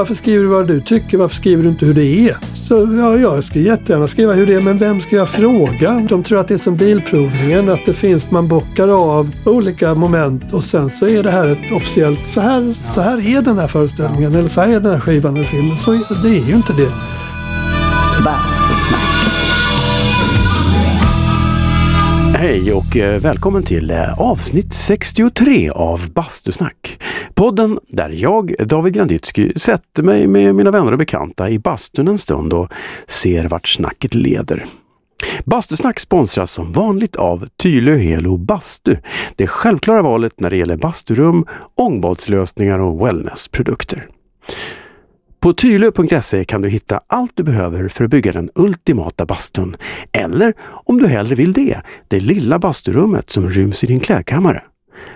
Varför skriver du vad du tycker? Varför skriver du inte hur det är? Så ja, jag ska jättegärna skriva hur det är, men vem ska jag fråga? De tror att det är som bilprovningen, att det finns, man bockar av olika moment och sen så är det här ett officiellt, så här, så här är den här föreställningen, eller så här är den här skivan eller filmen. Så det är ju inte det. Hej och eh, välkommen till eh, avsnitt 63 av Bastusnack. Podden där jag, David Granditsky, sätter mig med mina vänner och bekanta i bastun en stund och ser vart snacket leder. Bastusnack sponsras som vanligt av Tylö Helo Bastu. Det självklara valet när det gäller basturum, ångbadslösningar och wellnessprodukter. På tylö.se kan du hitta allt du behöver för att bygga den ultimata bastun. Eller, om du hellre vill det, det lilla basturummet som ryms i din klädkammare.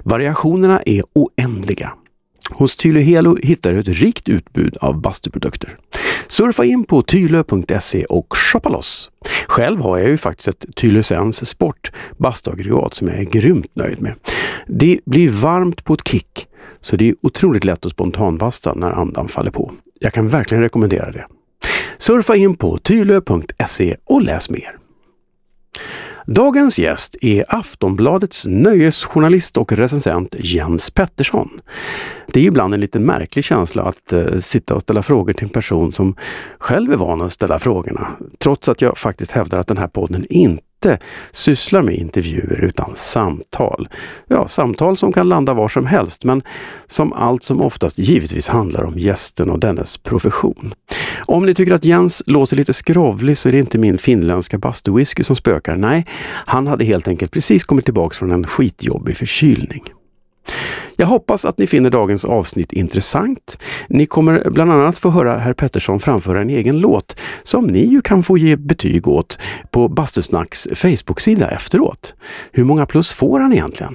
Variationerna är oändliga. Hos Tylö Helo hittar du ett rikt utbud av bastuprodukter. Surfa in på tylö.se och shoppa loss! Själv har jag ju faktiskt ett Tylösens Sport bastuaggregat som jag är grymt nöjd med. Det blir varmt på ett kick, så det är otroligt lätt att spontanbasta när andan faller på. Jag kan verkligen rekommendera det. Surfa in på tylö.se och läs mer. Dagens gäst är Aftonbladets nöjesjournalist och recensent Jens Pettersson. Det är ibland en lite märklig känsla att eh, sitta och ställa frågor till en person som själv är van att ställa frågorna. Trots att jag faktiskt hävdar att den här podden inte sysslar med intervjuer utan samtal. Ja, samtal som kan landa var som helst men som allt som oftast givetvis handlar om gästen och dennes profession. Om ni tycker att Jens låter lite skrovlig så är det inte min finländska bastuwhisky som spökar. Nej, han hade helt enkelt precis kommit tillbaks från en skitjobbig förkylning. Jag hoppas att ni finner dagens avsnitt intressant. Ni kommer bland annat få höra herr Pettersson framföra en egen låt som ni ju kan få ge betyg åt på Bastusnacks Facebook-sida efteråt. Hur många plus får han egentligen?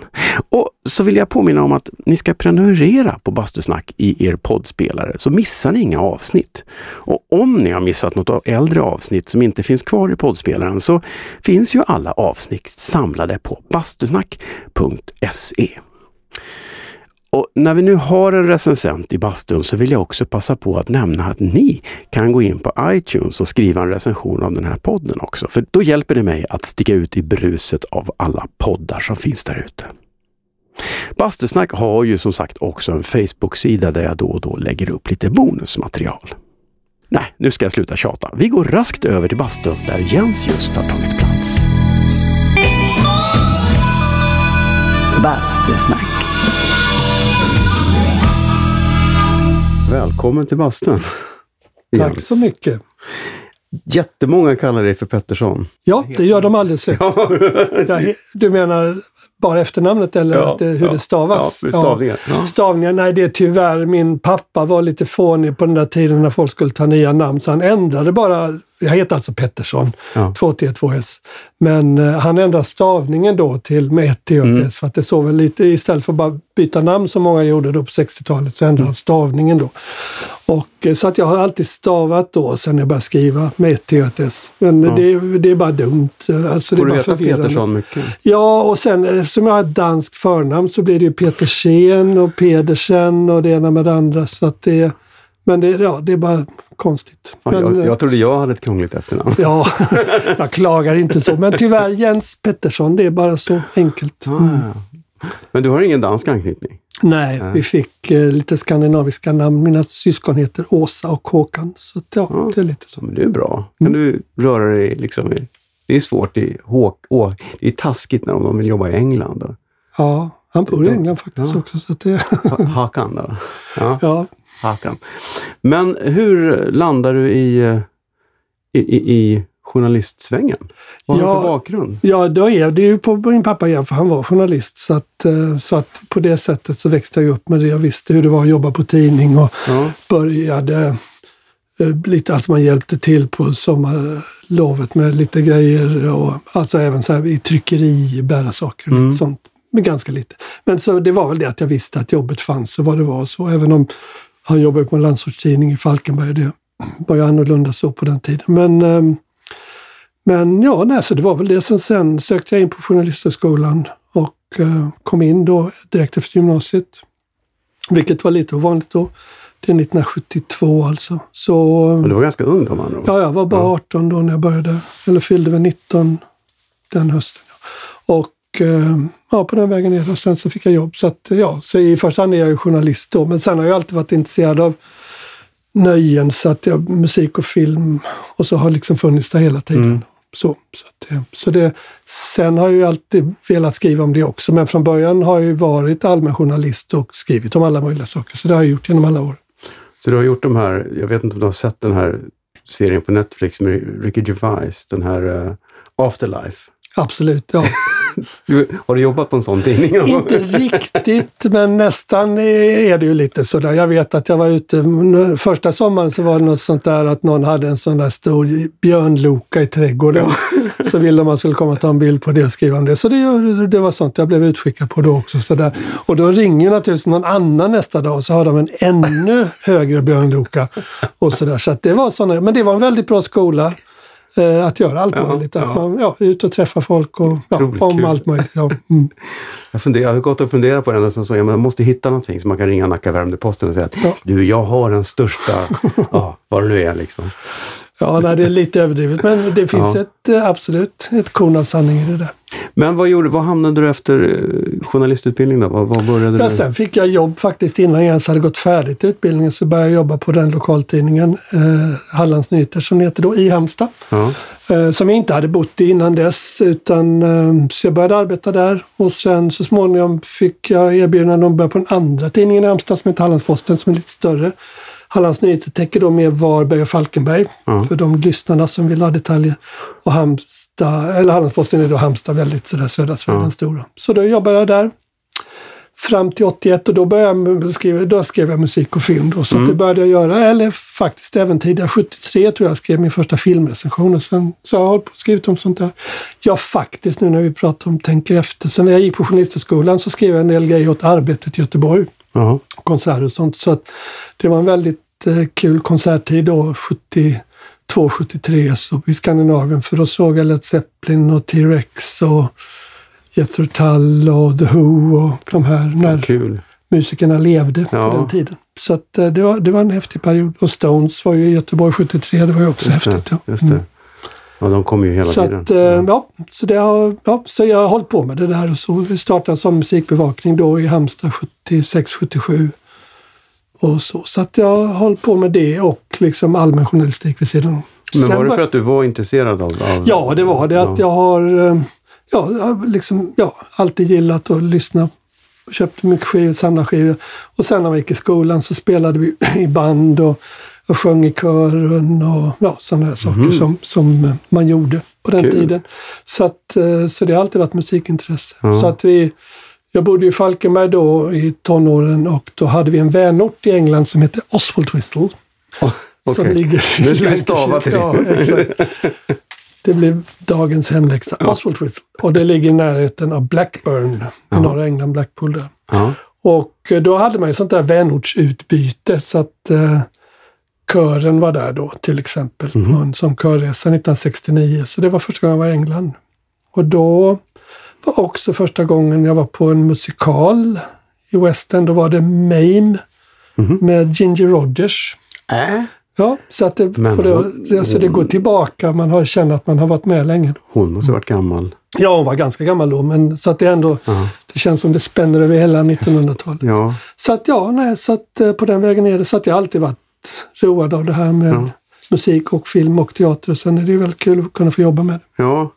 Och så vill jag påminna om att ni ska prenumerera på Bastusnack i er poddspelare så missar ni inga avsnitt. Och om ni har missat något äldre avsnitt som inte finns kvar i poddspelaren så finns ju alla avsnitt samlade på bastusnack.se. Och när vi nu har en recensent i bastun så vill jag också passa på att nämna att ni kan gå in på iTunes och skriva en recension av den här podden också. För då hjälper det mig att sticka ut i bruset av alla poddar som finns där ute. Bastusnack har ju som sagt också en Facebook-sida där jag då och då lägger upp lite bonusmaterial. Nej, nu ska jag sluta tjata. Vi går raskt över till bastun där Jens just har tagit plats. Bastusnack. Välkommen till bastun. Tack så mycket. Jättemånga kallar dig för Pettersson. Ja, det gör de alldeles rätt. Ja, du menar bara efternamnet eller ja, det, hur ja, det stavas? Ja, stavningen. Ja. Stavningen, nej det är tyvärr, min pappa var lite fånig på den där tiden när folk skulle ta nya namn så han ändrade bara jag heter alltså Pettersson, ja. 2T, 2S. Men uh, han ändrade stavningen då till med ett T och ett mm. S för att det såg väl lite, istället för att bara byta namn som många gjorde då på 60-talet, så ändrade han stavningen då. Och, uh, så att jag har alltid stavat då sen jag började skriva med ett T och ett S. Men ja. det, det, är bara dumt. Alltså, Får det du heta Petersson mycket? Ja, och sen eftersom jag har ett danskt förnamn så blir det ju Petersen och Pedersen och det ena med det andra. Så att det, men det, ja, det är bara konstigt. Ja, men, jag, jag trodde jag hade ett krångligt efternamn. Ja, jag klagar inte så. Men tyvärr Jens Pettersson, det är bara så enkelt. Mm. Ah, men du har ingen dansk anknytning? Nej, Nej. vi fick eh, lite skandinaviska namn. Mina syskon heter Åsa och Håkan. Så ja, ja, det är lite så. Men det är bra. Kan mm. du röra dig liksom i... Det är svårt i Håk... Å, det är taskigt när de vill jobba i England. Då. Ja, han bor i England faktiskt ja. också. Så det... Hakan då? Ja. ja. Hakan. Men hur landar du i, eh, i, i, i journalistsvängen? Vad har ja, du för bakgrund? Ja, då är det ju på min pappa igen, för han var journalist. Så att, eh, så att på det sättet så växte jag upp med det. Jag visste hur det var att jobba på tidning och ja. började eh, lite, alltså man hjälpte till på sommarlovet med lite grejer och alltså även så här i tryckeri, bära saker och mm. lite sånt. Men ganska lite. Men så det var väl det att jag visste att jobbet fanns och vad det var så. Även om han jobbade på en landsortstidning i Falkenberg. Det var ju annorlunda så på den tiden. Men, ehm, men ja, nej, så det var väl det. Sen, sen sökte jag in på Journalisthögskolan och eh, kom in då direkt efter gymnasiet. Vilket var lite ovanligt då. Det är 1972 alltså. Så, Och du var ganska ung då man Ja, jag var bara 18 då när jag började. Eller fyllde väl 19 den hösten. Ja. Och eh, ja, på den vägen ner och sen så fick jag jobb. Så, att, ja, så i första hand är jag ju journalist då. Men sen har jag alltid varit intresserad av nöjen. Så att jag, musik och film och så har liksom funnits där hela tiden. Mm. Så, så, att, eh, så det, sen har jag ju alltid velat skriva om det också. Men från början har jag ju varit allmän journalist och skrivit om alla möjliga saker. Så det har jag gjort genom alla år. Så du har gjort de här, jag vet inte om du har sett den här serien på Netflix med Ricky Gervais, den här uh, Afterlife. Absolut, ja. Du, har du jobbat på en sån tidning? Inte riktigt, men nästan är det ju lite sådär. Jag vet att jag var ute, första sommaren så var det något sånt där att någon hade en sån där stor björnloka i trädgården. Så ville man skulle komma och ta en bild på det och skriva om det. Så det, det var sånt jag blev utskickad på då också. Så där. Och då ringer naturligtvis någon annan nästa dag och så har de en ännu högre björnloka. Och så där. Så det var såna, men det var en väldigt bra skola. Eh, att göra allt Ja, möjligt. Att ja. man ja, ut och träffa folk och ja, om kul. allt möjligt. Ja. Mm. Jag, funderar, jag har gått och funderat på det sedan så, men jag måste hitta någonting som man kan ringa Nacka Värmdö-Posten och säga att du, jag har den största, ja, vad det nu är liksom. Ja, nej, det är lite överdrivet, men det finns Ja. ett, eh, absolut ett korn av sanning i det där. Men vad, gjorde, vad hamnade du efter eh, journalistutbildning då? Vad, vad började Ja, du? sen fick jag jobb faktiskt innan jag ens hade gått färdigt utbildningen så började jag jobba på den lokaltidningen eh, Hallands Nyheter som det heter då i Halmstad. Ja. Eh, som jag inte hade bott i innan dess utan eh, så jag började arbeta där och sen så småningom fick jag erbjudande om att börja på den andra tidningen i Halmstad som heter Hallandsposten som är lite större. Hallands Nyheter täcker då med Varberg och Falkenberg Ja. för de lyssnarna som vill ha detaljer. Och Halmstad, eller Hallandsposten är då Halmstad väldigt sådär södra Sverige, den stora. Så då jobbade jag där fram till 81 och då, började jag skriva, då skrev jag musik och film. Då, så Mm. det började jag göra, eller faktiskt även tidigare. 73 tror jag skrev min första filmrecension och sen så har jag hållit på och skrivit om sånt där. Ja, faktiskt nu när vi pratar om tänker efter. Så när jag gick på Journalisthögskolan så skrev jag en del grejer åt Arbetet i Göteborg Jaha. konserter och sånt. Så att det var en väldigt eh, kul konserttid då, 72, 73 så i Skandinavien. För då såg jag Led Zeppelin och T-Rex och Jethro Tull och The Who och de här när Kul. musikerna levde Ja. på den tiden. Så att, eh, det, var, det var en häftig period. Och Stones var ju i Göteborg 73, det var ju också Just häftigt. det. Ja. Just det. Mm. Ja, de kommer ju hela Så, tiden. att, eh, ja, så, det har, ja, så jag har hållit på med det där och så startade som musikbevakning då i Halmstad 76-77. Och så, så att jag har hållit på med det och liksom allmän journalistik vid sidan om. Men Sen var det för att du var intresserad av... av Ja, det var det. Att Ja. jag har eh, ja, liksom, ja, alltid gillat att lyssna. Köpte mycket skivor, samlade skivor. Och sen när vi gick i skolan så spelade vi i band och, och sjöng i kören och ja, sådana här saker som, som eh, man gjorde på den. Kul. tiden. Så, att, eh, så det har alltid varit musikintresse. Ja. Så att vi, jag bodde i Falkenberg då i tonåren och då hade vi en vänort i England som hette Oswald Twistle. Oh, Som okej. ligger Nu ska vi stava till det. Ja. Det blev dagens hemläxa. Oswald Twistle. Och det ligger i närheten av Blackburn i Ja. norra England, Blackpool där. Ja. Och eh, då hade man ju sånt där vänortsutbyte så att kören var där då till exempel på en sån körresa 1969. Så det var första gången jag var i England. Och då var också första gången jag var på en musikal i West End. Då var det Mame Mhm. med Ginger Rogers. Äh? Ja, så att det, Men det, hon- det, går tillbaka. Man har känt att man har varit med länge. Då. Hon måste ha varit gammal. Ja, hon var ganska gammal då, men så att det ändå Ja. det känns som det spänner över hela 1900-talet. ja. Så att ja, nej, så att eh, på den vägen är det. Så att jag alltid varit road av det här med Ja. musik och film och teater. Sen är det ju väldigt kul att kunna få jobba med det. Ja.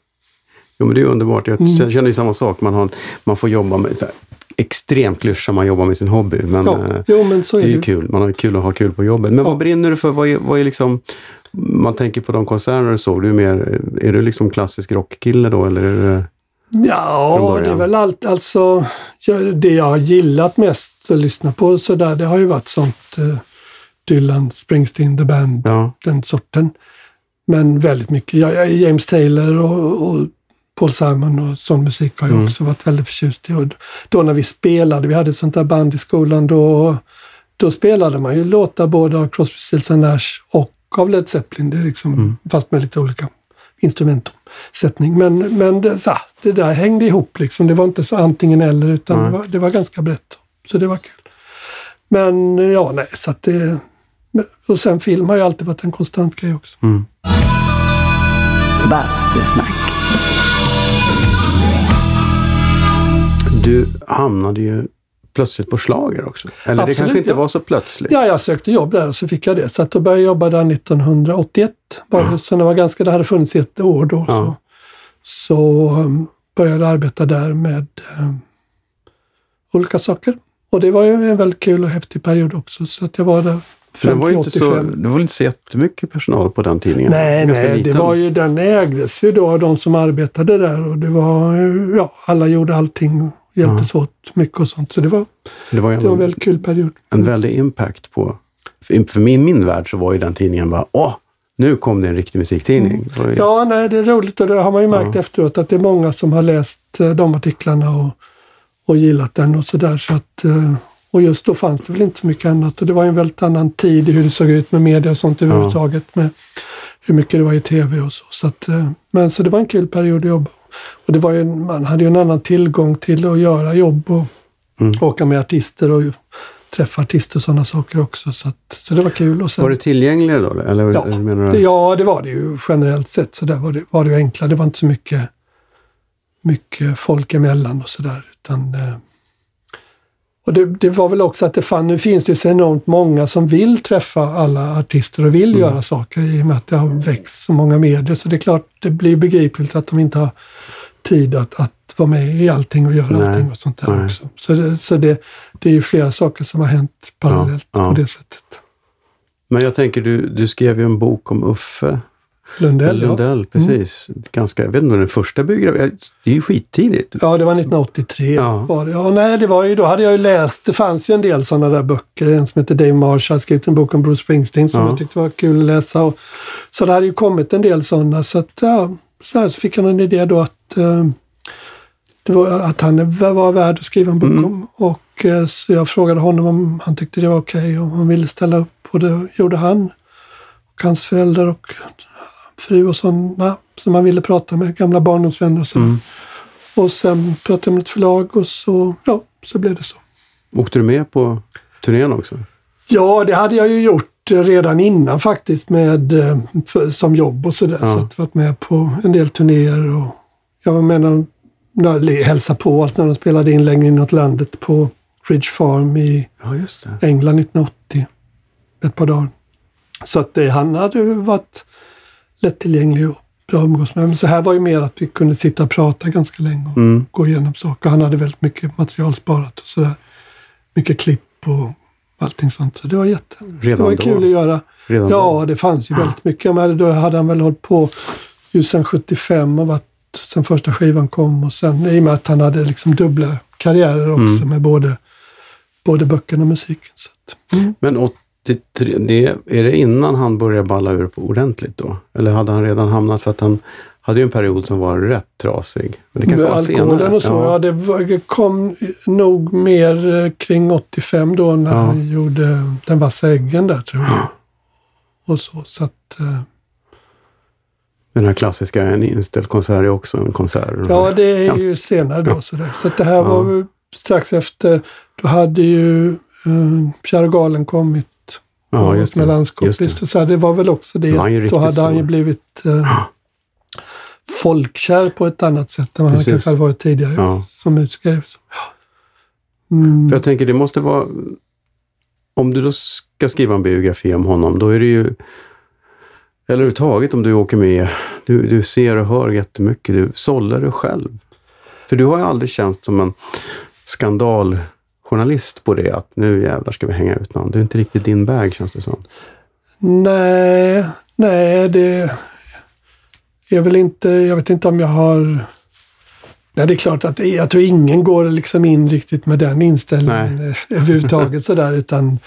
Jo, men det är underbart. Jag Mm. känner ju samma sak. Man, har, man får jobba med så här, extremt klyscha, man jobbar med sin hobby. Men Ja, eh, jo, men så är det är ju kul. Man har kul att ha kul på jobbet. Men Ja. vad brinner du för? Vad är, vad är liksom... Man tänker på de konserter du såg. Du är, mer, är du liksom klassisk rockkille då? Eller är det, Ja, det är väl allt. Alltså, det jag har gillat mest att lyssna på så där, det har ju varit sånt eh, Dylan, Springsteen, The Band, ja. den sorten. Men väldigt mycket. Jag, James Taylor och, och Paul Simon och sån musik har jag Mm. också varit väldigt förtjust i. Och då när vi spelade, vi hade ett sånt där band i skolan, då, då spelade man ju låtar både av Crosby, Stills Nash och av Led Zeppelin. Det är liksom, Mm. Fast med lite olika instrumentsättning. Men, men det, så, det där hängde ihop liksom. Det var inte så antingen eller utan Nej. det var, det var ganska brett. Så det var kul. Men ja, nej, så att det... Och sen film har ju alltid varit en konstant grej också. Mm. Bastusnack. Du hamnade ju plötsligt på slager också. Eller det Absolut, kanske inte ja. var så plötsligt. Ja, jag sökte jobb där och så fick jag det. Så att då började jag jobba där 1981. Bara, Så det var ganska, det hade funnits i ett år då. Ja. Så, så um, började jag arbeta där med um, olika saker. Och det var ju en väldigt kul och häftig period också. Så att jag var där För det var ju inte så, 85. det var inte så jättemycket personal på den tidningen. Nej, nej, det var ju, den ägdes ju då av de som arbetade där och det var, ja, alla gjorde allting och hjälptes åt mycket och sånt. Så det var, det var ju det var en en, väldigt kul period. en väldig impact på... För, för min, min värld så var ju den tidningen bara, åh, nu kom det en riktig musiktidning. Ju, Ja, nej, det är roligt och det har man ju märkt Ja. efteråt att det är många som har läst eh, de artiklarna och, och gillat den och sådär. Så att, eh, och just då fanns det väl inte så mycket annat och det var en väldigt annan tid i hur det såg ut med media och sånt överhuvudtaget. Med hur mycket det var i tv och så. så, att, eh, men så det var en kul period att jobba. Och det var ju, man hade ju en annan tillgång till att göra jobb och Mm. åka med artister och träffa artister och sådana saker också. Så, att, så det var kul. Och sen, Var det tillgängligare då? Eller, Ja, eller ja, det var det ju generellt sett. Så där var det, var det ju enklare. Det var inte så mycket, mycket folk emellan och sådär. Utan, eh, och det, det var väl också att det fann, nu finns det så enormt många som vill träffa alla artister och vill Mm. göra saker i och med att det har växt så många medier. Så det är klart, det blir begripligt att de inte har tid att, att vara med i allting och göra Nej, allting och sånt där nej. också. Så, det, så det, det är ju flera saker som har hänt parallellt Ja, ja. på det sättet. Men jag tänker, du, du skrev ju en bok om Uffe Lundell, ja. Lundell. Precis. Ganska, jag vet inte om den första biografin, det är ju skittidigt. Ja, det var 1983. Ja. Var det. Ja, nej, det var ju, då hade jag ju läst, det fanns ju en del sådana där böcker. En som heter Dave Marsh har skrivit en bok om Bruce Springsteen som Ja. jag tyckte var kul att läsa. Och, så det hade ju kommit en del sådana. Så, att, ja, så, här, så fick jag en idé då att, eh, det var, att han var värd att skriva en bok Mm. om. Och, eh, så jag frågade honom om han tyckte det var okej och om han ville ställa upp. Och det gjorde han. Och hans föräldrar och fru och sådana som man ville prata med, gamla barndomsvänner och så. Mm. Och sen pratade jag med ett förlag och så, ja, så blev det så. Åkte du med på turnén också? Ja, det hade jag ju gjort redan innan faktiskt med, eh, för, som jobb och sådär. Ja. Så att jag varit med på en del turnéer och jag var med när när de hälsade på allt när de spelade in längre inåt landet på Ridge Farm i Ja. England 1980. Ett par dagar. Så att det, han hade varit lättillgänglig och bra att umgås med. Men så här var ju mer att vi kunde sitta och prata ganska länge och Mm. gå igenom saker. Han hade väldigt mycket material sparat och sådär. Mycket klipp och allting sånt. Så det var jätte... Det Redan var ju då? kul att göra. Redan Ja, då? det fanns ju väldigt mycket. Men då hade han väl hållit på ju sedan 75 och varit sen första skivan kom. Och sen i och med att han hade liksom dubbla karriärer också Mm. med både, både böckerna och musiken. Så att, mm. Men 83, det, är det innan han började balla ur på ordentligt då? Eller hade han redan hamnat, för att han hade ju en period som var rätt trasig. Men det kanske Med var senare? och så. Ja. Ja. det var, kom nog mer eh, kring 85 då när Ja. han gjorde Den vassa äggen där tror jag. Och så. så att, eh, Den här klassiska, en inställd konsert är också en konsert. ja, det är ju Ja. senare då. Ja. Så, det här var Ja. strax efter. Då hade ju uh, Kär galen kommit. Ja, just med det. landskapslistor. Just det. Så det var väl också det. Ju då hade han ju stor. blivit eh, folkkär på ett annat sätt än vad han kanske hade varit tidigare Ja. som musiker. Mm. För jag tänker, det måste vara... Om du då ska skriva en biografi om honom, då är det ju... Eller överhuvudtaget om du åker med, du, du ser och hör jättemycket, du sållar dig själv. För du har ju aldrig känts som en skandaljournalist på det, att nu jävlar ska vi hänga ut någon. Det är inte riktigt din väg känns det som. Nej, nej det är väl inte, jag vet inte om jag har... Nej, det är klart att jag tror ingen går liksom in riktigt med den inställningen eh, överhuvudtaget sådär utan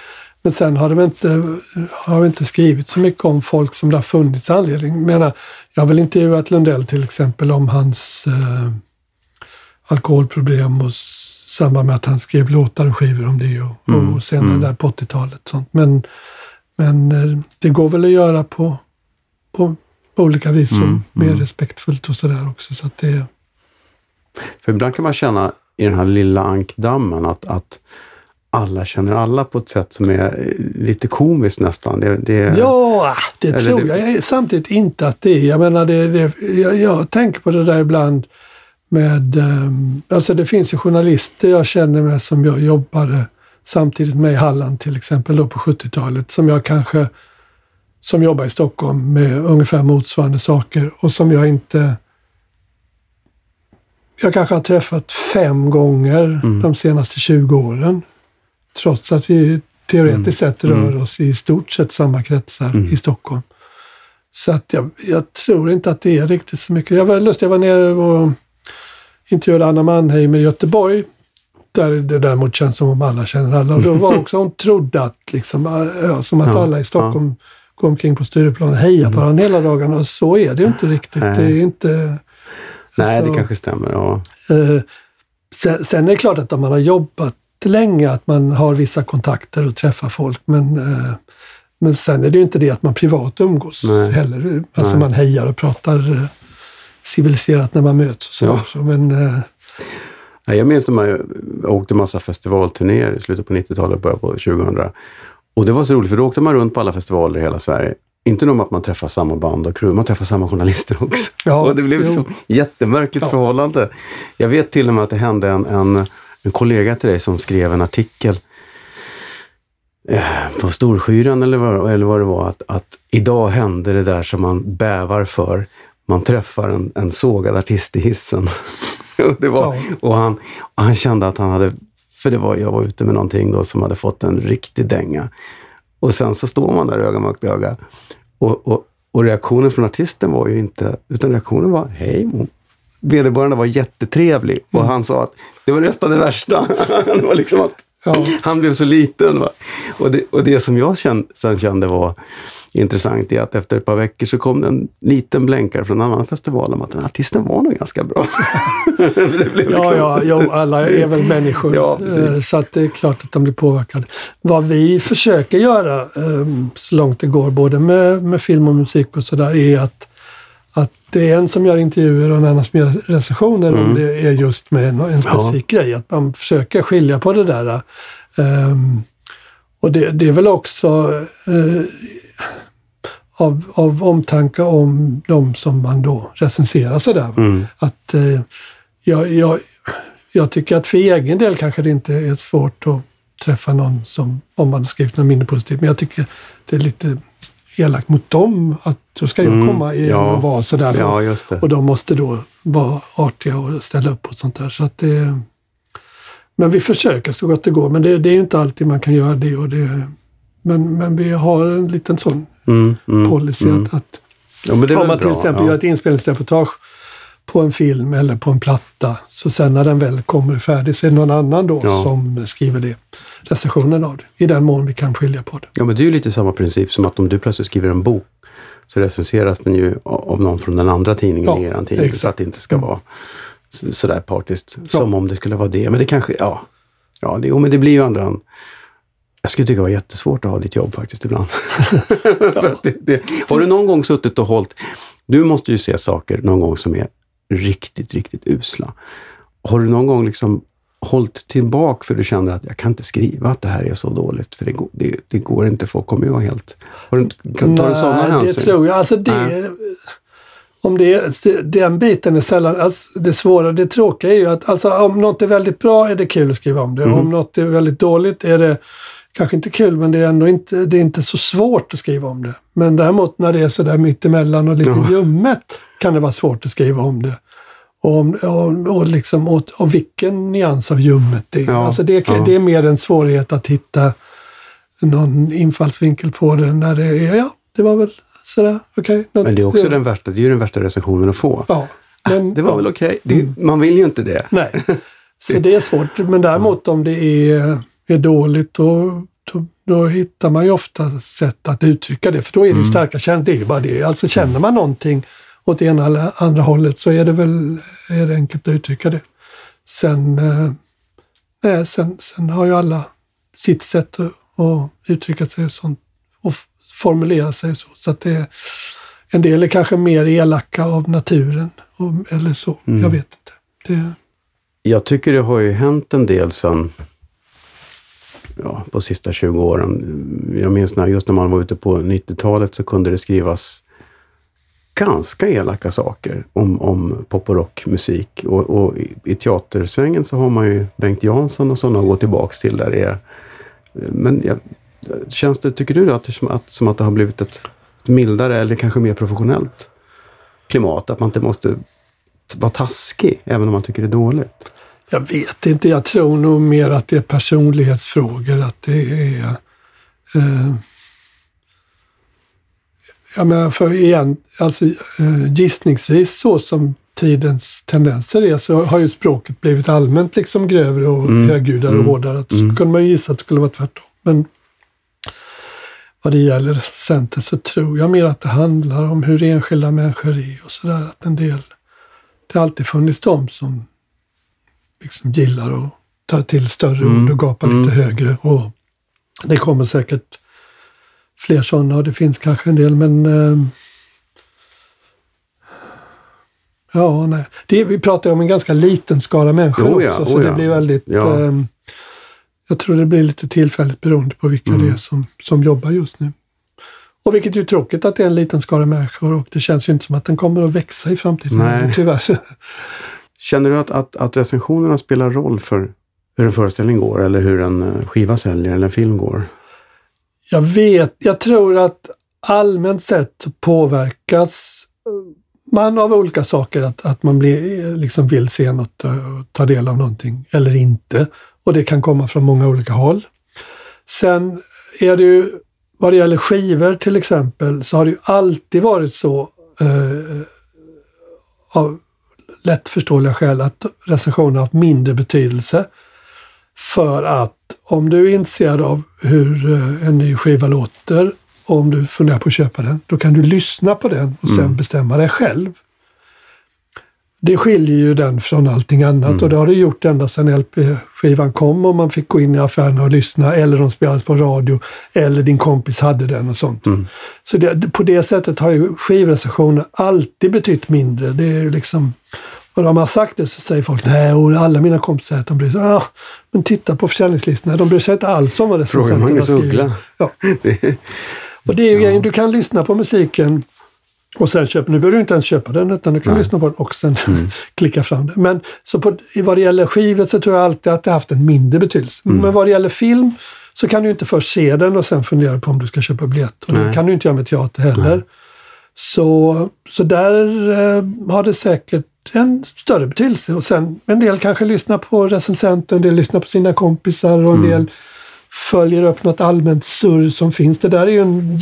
men sen har väl inte, har inte skrivit så mycket om folk som det har funnits anledning. Jag menar, jag har väl intervjuat Lundell till exempel om hans eh, alkoholproblem och samband med att han skrev låtar och skivor om det och, Mm, och senare mm. där på 80-talet. Sånt. Men, men eh, det går väl att göra på, på, på olika vis och Mm, mer mm. respektfullt och sådär också. Så att det, För ibland kan man känna i den här lilla ankdammen att, att alla känner alla på ett sätt som är eh, lite komiskt nästan. Det, det, ja, det tror det, jag samtidigt inte att det är. Jag menar, det, det, jag, jag tänker på det där ibland med... Um, alltså det finns ju journalister jag känner med som jag jobbade samtidigt med i Halland till exempel då på 70-talet som jag kanske som jobbar i Stockholm med ungefär motsvarande saker och som jag inte jag kanske har träffat fem gånger mm. de senaste 20 åren. Trots att vi teoretiskt mm. sett rör mm. oss i stort sett samma kretsar mm. i Stockholm. Så att jag, jag, tror inte att det är riktigt så mycket. Jag var lustig, jag var nere och intervjuade Anna Mannheim i Göteborg. Där det däremot känns som om alla känner alla. Och då var också hon trodde att, liksom, ja, som att ja, alla i Stockholm ja. går omkring på Stureplan och hejar på mm. hela dagarna. Och så är det ju inte riktigt. Nej. Det är inte... Nej, alltså, det kanske stämmer. Ja. Eh, sen, sen, är det klart att om man har jobbat länge, att man har vissa kontakter och träffar folk. Men, eh, men sen är det ju inte det att man privat umgås Nej. heller. Alltså Nej. man hejar och pratar eh, civiliserat när man möts. Så. Ja. så men, eh, jag minns när man åkte massa festivalturnéer i slutet på 90-talet och början på 2000. Och det var så roligt för då åkte man runt på alla festivaler i hela Sverige. Inte nog med att man träffar samma band och crew, man träffar samma journalister också. Ja, och det blev ett jättemärkligt ja. förhållande. Jag vet till och med att det hände en, en, en kollega till dig som skrev en artikel eh, på Storskyran eller vad, eller vad det var, att, att idag hände det där som man bävar för. Man träffar en, en sågad artist i hissen. det var, ja. och, han, och han kände att han hade, för det var, jag var ute med någonting då som hade fått en riktig dänga. Och sen så står man där öga mot öga. Och, och, och, reaktionen från artisten var ju inte, utan reaktionen var hej. Vederbörande var jättetrevlig och mm. han sa att det var nästan det värsta. det var liksom att ja. han blev så liten. Va? Och, det, och det som jag kände, sen kände var intressant är att efter ett par veckor så kom det en liten blänkare från en annan festival om att den artisten var nog ganska bra. liksom... Ja, ja, jo, alla är väl människor. Ja, eh, så att det är klart att de blir påverkade. Vad vi försöker göra ehm, så långt det går, både med, med film och musik och sådär, är att att det är en som gör intervjuer och en annan som gör recensioner mm. om det är just med en, en specifik ja. grej. Att man försöker skilja på det där. Um, och det, det, är väl också uh, av, av omtanke om de som man då recenserar sådär. Mm. Att eh, jag, jag, jag tycker att för egen del kanske det inte är svårt att träffa någon som, om man har skrivit något mindre positivt, men jag tycker det är lite elakt mot dem att då ska jag mm, komma igen ja, och vara sådär. Ja. Och de måste då vara artiga och ställa upp på sånt där. Så att det, men vi försöker så gott det går, men det, det är inte alltid man kan göra det. Och det men, men vi har en liten sån mm, mm, policy mm. att, att ja, om man till bra, exempel gör ett inspelningsreportage på en film eller på en platta, så sen när den väl kommer färdig så är det någon annan då ja. som skriver det, recensionen av det. I den mån vi kan skilja på det. Ja, men det är ju lite samma princip som att om du plötsligt skriver en bok så recenseras den ju av någon från den andra tidningen ja, i er tidning. Exakt. Så att det inte ska mm. vara sådär partiskt. Ja. Som om det skulle vara det. Men det kanske, ja. Ja, det, jo, men det blir ju andra jag skulle tycka det var jättesvårt att ha ditt jobb faktiskt ibland. ja. det, det. Har du någon gång suttit och hållit... Du måste ju se saker någon gång som är riktigt, riktigt usla. Har du någon gång liksom hållit tillbaka för du känner att jag kan inte skriva att det här är så dåligt, för det går, det, det går inte, folk kommer ju vara helt... Har du, kan, tar du sådana hänsyn? det tror jag. Alltså det, om det, den biten är sällan, alltså det svåra, det tråkiga är ju att alltså, om något är väldigt bra är det kul att skriva om det. Mm. Om något är väldigt dåligt är det kanske inte kul, men det är ändå inte, det är inte så svårt att skriva om det. Men däremot när det är sådär mittemellan och lite ja. ljummet kan det vara svårt att skriva om det. Och, och, och, liksom, och, och vilken nyans av ljummet det är. Ja. Alltså det, ja. det är mer en svårighet att hitta någon infallsvinkel på det när det är, ja, det var väl sådär, okej. Okay, men det är också den värsta, det är den värsta recensionen att få. Ja, men, det var väl okej. Okay. Mm. Man vill ju inte det. Nej, så det är svårt. Men däremot om det är är dåligt då, då, då, hittar man ju ofta sätt att uttrycka det. För då är det mm. starka känslor. Det är ju bara det. Alltså känner man någonting åt ena eller andra hållet så är det väl är det enkelt att uttrycka det. Sen, eh, nej, sen, sen har ju alla sitt sätt att, att uttrycka sig sånt, och formulera sig så. Så att det, en del är kanske mer elaka av naturen och, eller så. Mm. Jag vet inte. Det... Jag tycker det har ju hänt en del sen ja, på sista 20 åren. Jag minns när, just när man var ute på 90-talet så kunde det skrivas ganska elaka saker om, om pop och rockmusik. Och, och i, i teatersvängen så har man ju Bengt Jansson och sådana att gå tillbaks till där det är. Men ja, känns det, tycker du att som att, som att det har blivit ett, ett mildare eller kanske mer professionellt klimat? Att man inte måste vara taskig även om man tycker det är dåligt? Jag vet inte. Jag tror nog mer att det är personlighetsfrågor. Att det är... Eh, jag menar, för igen, alltså eh, gissningsvis så som tidens tendenser är så har ju språket blivit allmänt liksom grövre och mm. högljuddare och mm. hårdare. Då mm. kunde man ju gissa att det skulle vara tvärtom. Men vad det gäller Center så tror jag mer att det handlar om hur enskilda människor är och sådär. Att en del, det har alltid funnits de som liksom gillar att ta till större mm. ord och gapa lite mm. högre. Och det kommer säkert fler sådana och det finns kanske en del men eh, Ja, nej. Det, vi pratar om en ganska liten skara människor oh ja, också, så oh det blir väldigt... Ja. Eh, jag tror det blir lite tillfälligt beroende på vilka mm. det är som, som jobbar just nu. Och vilket är ju tråkigt att det är en liten skara människor och det känns ju inte som att den kommer att växa i framtiden. Nej. Tyvärr. Känner du att, att, att recensionerna spelar roll för hur en föreställning går eller hur en eh, skiva säljer eller en film går? Jag vet, jag tror att allmänt sett påverkas eh, man av olika saker. Att, att man blir, eh, liksom vill se något och ta del av någonting eller inte. Och det kan komma från många olika håll. Sen är det ju, vad det gäller skivor till exempel, så har det ju alltid varit så eh, av lättförståeliga skäl att recensioner har haft mindre betydelse. För att om du är intresserad av hur eh, en ny skiva låter och om du funderar på att köpa den, då kan du lyssna på den och sen mm. bestämma dig själv. Det skiljer ju den från allting annat mm. och det har det gjort ända sedan LP-skivan kom och man fick gå in i affärerna och lyssna eller de spelades på radio eller din kompis hade den och sånt. Mm. Så det, på det sättet har ju skivrecensioner alltid betytt mindre. Det är liksom och om man sagt det så säger folk nej, och alla mina kompisar att de bryr sig. Ja, men titta på försäljningslistorna, de bryr sig inte alls om vad recensenterna skriver. Fråga Magnus Uggla. Ja. och det är ju ja. grejen, du kan lyssna på musiken och sen köpa, nu behöver du inte ens köpa den utan du kan nej. lyssna på den och sen mm. klicka fram den. Men så på, vad det gäller skivor så tror jag alltid att det haft en mindre betydelse. Mm. Men vad det gäller film så kan du inte först se den och sen fundera på om du ska köpa biljett. Och det kan du inte göra med teater heller. Så, så där eh, har det säkert en större betydelse. Och sen en del kanske lyssnar på recensenter, en del lyssnar på sina kompisar och en mm. del följer upp något allmänt surr som finns. Det där är ju en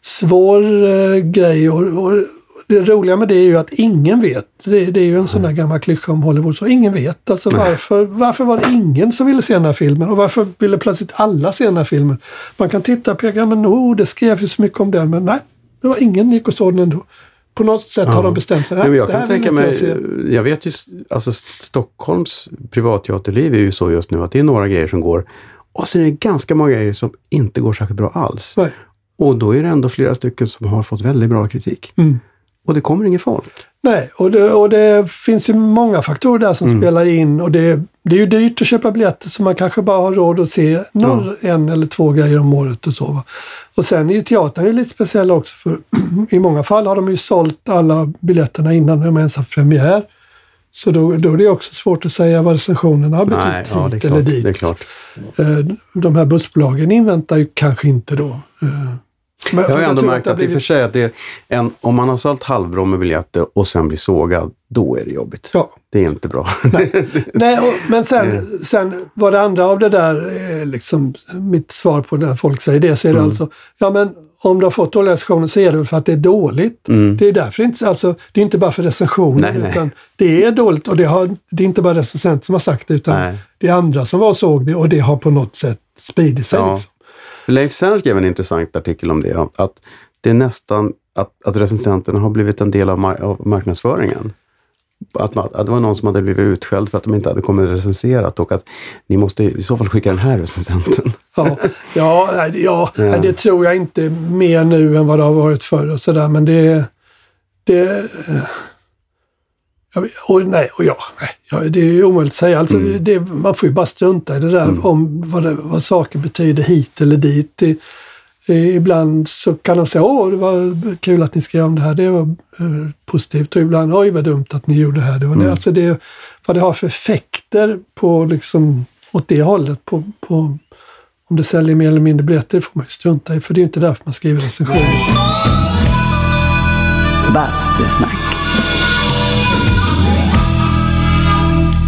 jättesvår eh, grej. Och, och, det roliga med det är ju att ingen vet. Det, det är ju en sån där gammal klyscha om Hollywood. Så ingen vet. Alltså varför, varför var det ingen som ville se den här filmen? Och varför ville plötsligt alla se den här filmen? Man kan titta peka, men oh, det skrevs ju så mycket om den. Men nej, det var ingen gick och såg den ändå på något sätt ja. har de bestämt sig. Jo, jag kan tänka mig, jag, jag vet ju, alltså Stockholms privatteaterliv är ju så just nu att det är några grejer som går och sen är det ganska många grejer som inte går särskilt bra alls. Nej. Och då är det ändå flera stycken som har fått väldigt bra kritik. Mm. Och det kommer ingen folk. Nej, och det, och det finns ju många faktorer där som mm. spelar in och det, det är ju dyrt att köpa biljetter så man kanske bara har råd att se någon, ja. en eller två grejer om året och så. Och sen är ju teatern ju lite speciell också för i många fall har de ju sålt alla biljetterna innan de ens har premiär. Så då, då är det också svårt att säga vad recensionerna har betytt Nej, ja, hit eller dit. Det är klart. Eh, de här bussbolagen inväntar ju kanske inte då. Men, jag har ändå märkt att, det i och för sig att det är en, om man har sålt halvbra med biljetter och sen blir sågad, då är det jobbigt. Ja. Det är inte bra. Nej, Nej och, men sen, sen var det andra av det där, liksom mitt svar på när folk säger det, så är det mm. alltså, ja men om du har fått dåliga recensioner så är det för att det är dåligt. Mm. Det är därför inte, alltså, det är inte bara för recensioner, nej, utan nej. det är dåligt och det, har, det är inte bara recensenter som har sagt det, utan nej. det är andra som var och såg det och det har på något sätt spridit sig. Ja. Liksom. Leif Sern skrev en intressant artikel om det, att det är nästan att, att recensenterna har blivit en del av, mar av marknadsföringen. Att, man, att det var någon som hade blivit utskälld för att de inte hade kommit recenserat och att ni måste i så fall skicka den här recensenten. Ja, ja, ja, ja. det tror jag inte mer nu än vad det har varit förr och sådär men det, det Ja, och nej, och ja, nej, det är omöjligt att säga. Alltså, Mm. det, man får ju bara strunta i det där Mm. om vad, det, vad saker betyder hit eller dit. Det, ibland så kan de säga åh, det var kul att ni skrev om det här, det var eh, positivt. Och ibland, oj vad dumt att ni gjorde det här. Det var det. Mm. Alltså det, vad det har för effekter på liksom, åt det hållet. På, på, om det säljer mer eller mindre biljetter får man ju strunta i, för det är ju inte därför man skriver recensioner. Bastusnack.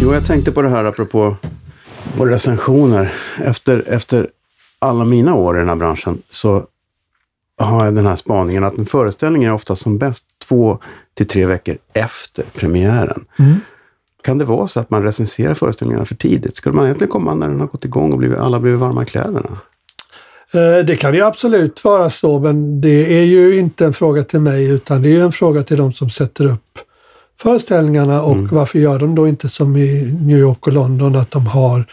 Jo, jag tänkte på det här apropå på recensioner. Efter, efter alla mina år i den här branschen så har jag den här spaningen att en föreställning är ofta som bäst två till tre veckor efter premiären. Mm. Kan det vara så att man recenserar föreställningarna för tidigt? Skulle man egentligen komma när den har gått igång och blivit, alla blivit varma i kläderna? Eh, Det kan ju absolut vara så, men det är ju inte en fråga till mig utan det är en fråga till de som sätter upp föreställningarna och Mm. varför gör de då inte som i New York och London att de har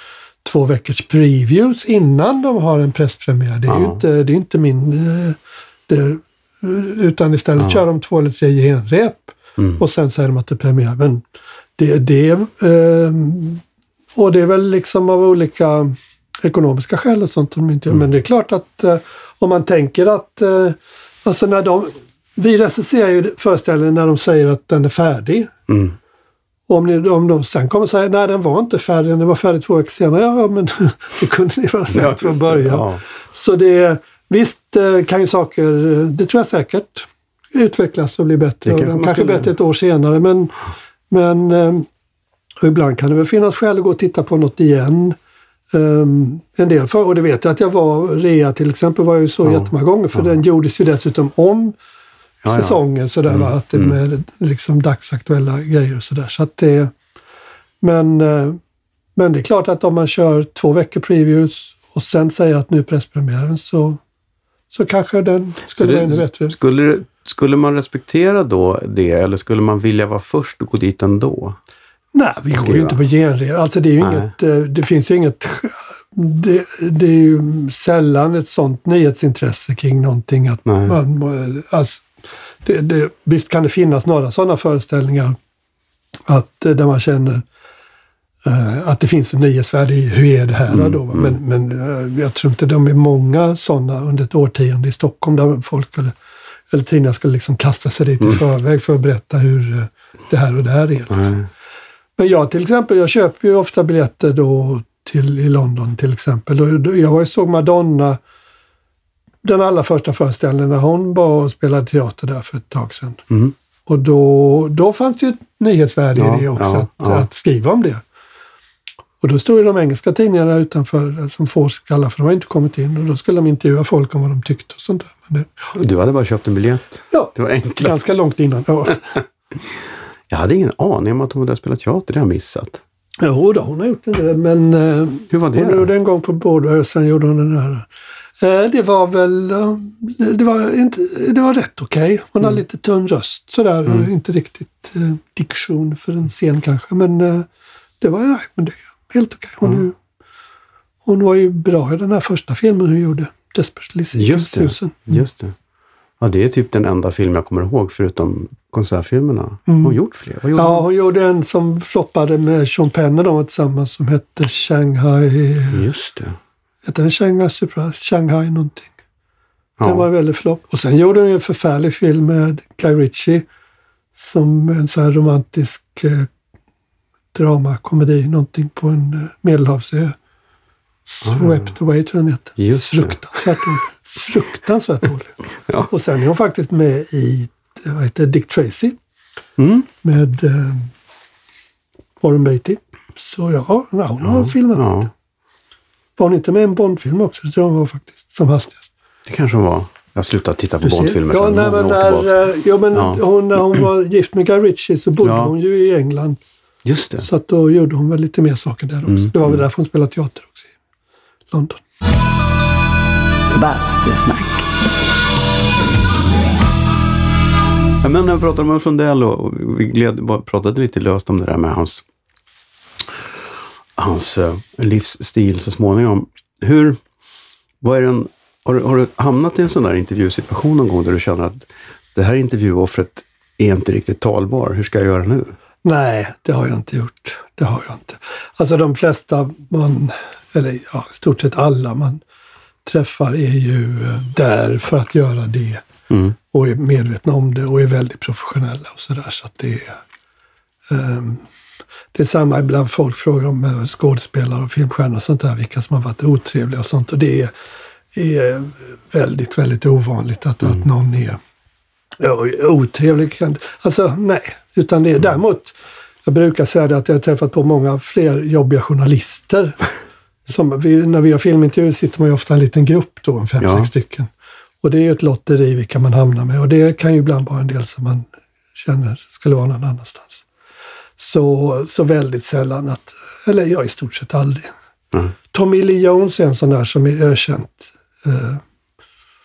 två veckors previews innan de har en presspremiär. Det är ju Ja. inte, det är inte min... eh, Det, utan istället Ja. kör de två eller tre genrep Mm. och sen säger de att det är premiär. Men det, det, ehm, och det är väl liksom av olika ekonomiska skäl och sånt som de inte gör. Mm. Men det är klart att eh, om man tänker att, eh, alltså när de, vi recenserar ju föreställningen när de säger att den är färdig. Mm. Och om, ni, om de sen kommer säga nej den var inte färdig, den var färdig två veckor senare. Ja, men det kunde ni väl ha sett Ja, från början. Ja. Så det, visst eh, kan ju saker, det tror jag säkert, utvecklas och bli Det bättre. kanske Och kanske bättre ett år senare. Men, men eh, och ibland kan det väl finnas skäl att gå och titta på något igen. Um, en del för, och det vet jag att jag var, Rea till exempel var jag ju så Ja. jättemånga gånger för Ja. den gjordes ju dessutom om Ja, säsongen sådär va, att det mm. med liksom dagsaktuella grejer och sådär. Så att det, men, eh, men det är klart att om man kör två veckor previews och sen säger att nu är presspremiären så, så kanske den skulle vara ännu bättre. Skulle, skulle man respektera då det eller skulle man vilja vara först och gå dit ändå? Nej, vi går ju inte på genrer. Alltså det är ju Nej. inget, eh, det finns ju inget, det, det är ju sällan ett sånt nyhetsintresse kring någonting att Nej. man, alltså, det, det, visst kan det finnas några sådana föreställningar att, eh, där man känner eh, att det finns en nyhetsvärde i hur är det här Mm, då. va? mm. Men, men eh, jag tror inte de är många sådana under ett årtionde i Stockholm där folk skulle, eller tidningar skulle liksom kasta sig dit i Mm. förväg för att berätta hur eh, det här och det här är. Liksom. Men jag till exempel, jag köper ju ofta biljetter då till, i London till exempel. Jag var ju såg Madonna, den allra första föreställningen när hon var och spelade teater där för ett tag sedan. Mm. Och då, då fanns det ju ett nyhetsvärde Ja, i det också, ja, att, ja. att skriva om det. Och då stod ju de engelska tidningarna utanför som får skalla, för de har inte kommit in. Och då skulle de intervjua folk om vad de tyckte och sånt där. Det, Du hade bara köpt en biljett. ja, Det var enklast. ganska långt innan. Ja. Jag hade ingen aning om att hon hade spelat teater. Det har jag missat. Jo då, hon har gjort del, men eh, Hur var det Hon då? gjorde en gång på Broadway och sen gjorde hon den här. Eh, Det var väl, eh, det var, inte, det var rätt okej. Hon har lite tunn röst sådär. Mm. Inte riktigt eh, diktion för en scen kanske. Men eh, det var nej, men det helt okej. Hon, är ju- hon var ju bra i den här första filmen hon gjorde. Desperately Just det. Just det. Ja, det är typ den enda film jag kommer ihåg förutom konsertfilmerna. Mm. Har hon gjort fler? Gjorde Ja, hon? hon gjorde en som floppade med Sean Penn när de var tillsammans som hette Shanghai. Just det. Hette den Shanghai Surprise? Shanghai någonting. Ja. Den var en väldigt flopp. Och sen gjorde hon en förfärlig film med Guy Ritchie. Som en sån här romantisk eh, drama, komedi, någonting på en eh, medelhavsö. Swept away tror jag den heter. Just. Fruktansvärt dålig. Fruktansvärt dålig. Ja. Och sen är hon faktiskt med i eh, vad heter Dick Tracy Mm. med eh, Warren Beatty. Så ja, ja hon har filmat. Ja, Var hon inte med i en Bondfilm också? Det tror jag hon var faktiskt, som hastigast. det kanske hon var. Jag slutade titta på. Bondfilmer Ja, nej, men när, eh, jo, men Ja. hon, när hon var gift med Guy Ritchie så bodde Ja. hon ju i England. Just det. Så att då gjorde hon väl lite mer saker där också. Mm, Det var väl mm. därför hon spelade teater också i London. Bastusnack. Ja, men när vi pratade om Ulf Lundell och vi gled, pratade lite löst om det där med hans, hans eh, livsstil så småningom. Hur, vad är den, har, du- har du hamnat i en sån där intervjusituation någon gång där du känner att det här intervjuoffret är inte riktigt talbar. Hur ska jag göra nu? Nej, det har jag inte gjort. Det har jag inte. Alltså de flesta man, eller ja, stort sett alla man träffar är ju eh, där för att göra det. Mm. Och är medvetna om det och är väldigt professionella och sådär. Så att det är... Um, det är samma ibland folk frågar om eh, skådespelare och filmstjärnor och sånt där, vilka som har varit otrevliga och sånt. Och det är, är väldigt, väldigt ovanligt att, Mm. att någon är otrevlig. Alltså nej, utan det är däremot, jag brukar säga det att jag har träffat på många fler jobbiga journalister. Som vi, när vi har filmintervjuer sitter man ju ofta i en liten grupp då, en fem, Ja. sex stycken. Och det är ju ett lotteri vilka man hamnar med och det kan ju ibland vara en del som man känner skulle vara någon annanstans. Så, så väldigt sällan att, eller ja, i stort sett aldrig. Mm. Tommy Lee Jones är en sån där som är ökänt eh,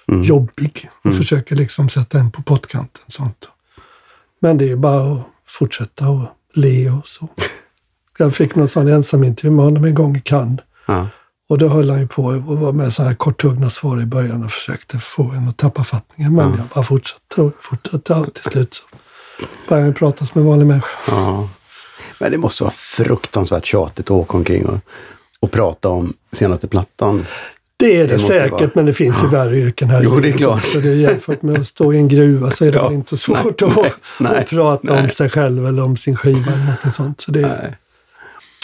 Mm. jobbig och Mm. försöker liksom sätta en på pottkanten. Sånt. Men det är bara att fortsätta och le och så. Jag fick någon sån ensamintervju med honom en gång i Cannes. Ja. Och då höll han ju på och var med så här korthuggna svar i början och försökte få en att tappa fattningen. Men Ja. jag bara fortsatte och fortsatte. Och till slut så började jag prata som en vanlig människa. Ja. Men det måste vara fruktansvärt tjatigt att åka omkring och, och prata om senaste plattan. Det är det, Det säkert, vara. men det finns ju värre yrken här. Jo, det är klart. också. Det är jämfört med att stå i en gruva så är det Ja. väl inte så svårt Nej, att, nej, att prata om nej. sig själv eller om sin skiva eller något sånt. Så det.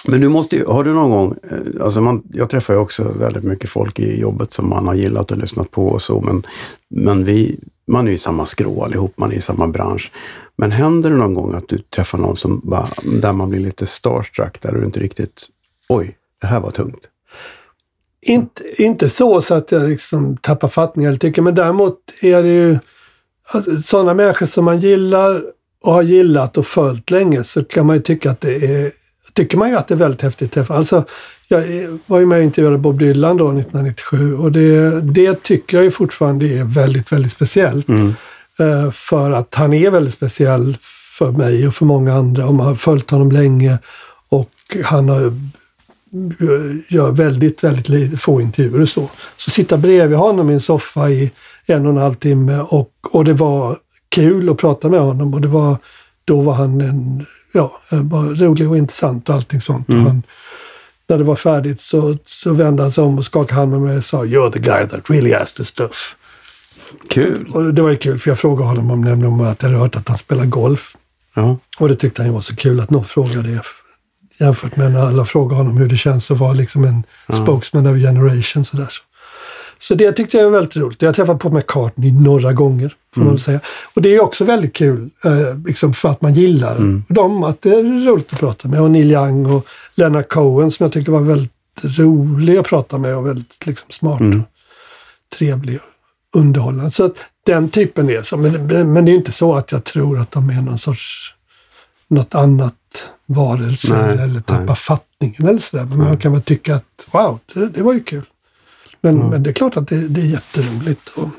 Men du måste ju, har du någon gång, eh, alltså man, jag träffar ju också väldigt mycket folk i jobbet som man har gillat och lyssnat på och så, men, men vi, man är ju i samma skrå allihop, man är i samma bransch. Men händer det någon gång att du träffar någon som bara, där man blir lite starstruck, där du inte riktigt, oj, det här var tungt. Inte, inte så, så att jag liksom tappar fattning eller tycker, men däremot är det ju sådana människor som man gillar och har gillat och följt länge så kan man ju tycka att det är tycker man ju att det är väldigt häftigt. Alltså, jag var ju med och intervjuade Bob Dylan då 1997 och det, det tycker jag ju fortfarande är väldigt, väldigt speciellt. Mm. Eh, För att han är väldigt speciell för mig och för många andra och man har följt honom länge. Och han har, eh, gör väldigt, väldigt lite, få intervjuer och så. Så sitta bredvid honom i en soffa i en och en halv timme och, och det var kul att prata med honom och det var, då var han en, ja, var rolig och intressant och allting sånt. Och han, när det var färdigt så, så vände han sig om och skakade hand med mig och sa “You're the guy that really has the stuff”. Kul! Och det var ju kul för jag frågade honom om, nämligen om att jag hade hört att han spelar golf. Ja. Och det tyckte han ju var så kul att någon frågade det. Jämfört med när alla frågar honom hur det känns att vara liksom en spokesman of generation. Sådär. Så. Så det tyckte jag var väldigt roligt. Jag har träffat på McCartney några gånger. Får man väl säga. Och det är också väldigt kul eh, liksom för att man gillar dem. Att det är roligt att prata med. Och Neil Young och Leonard Cohen som jag tycker var väldigt rolig att prata med och väldigt liksom, smart Mm. och trevlig och underhållande. Så att den typen är så. Men, men det är inte så att jag tror att de är någon sorts något annat varelse Nej, eller tappar nej. fattningen eller sådär. Men man kan väl tycka att wow, det, det var ju kul. Men, men det är klart att det, det är jätteroligt. Och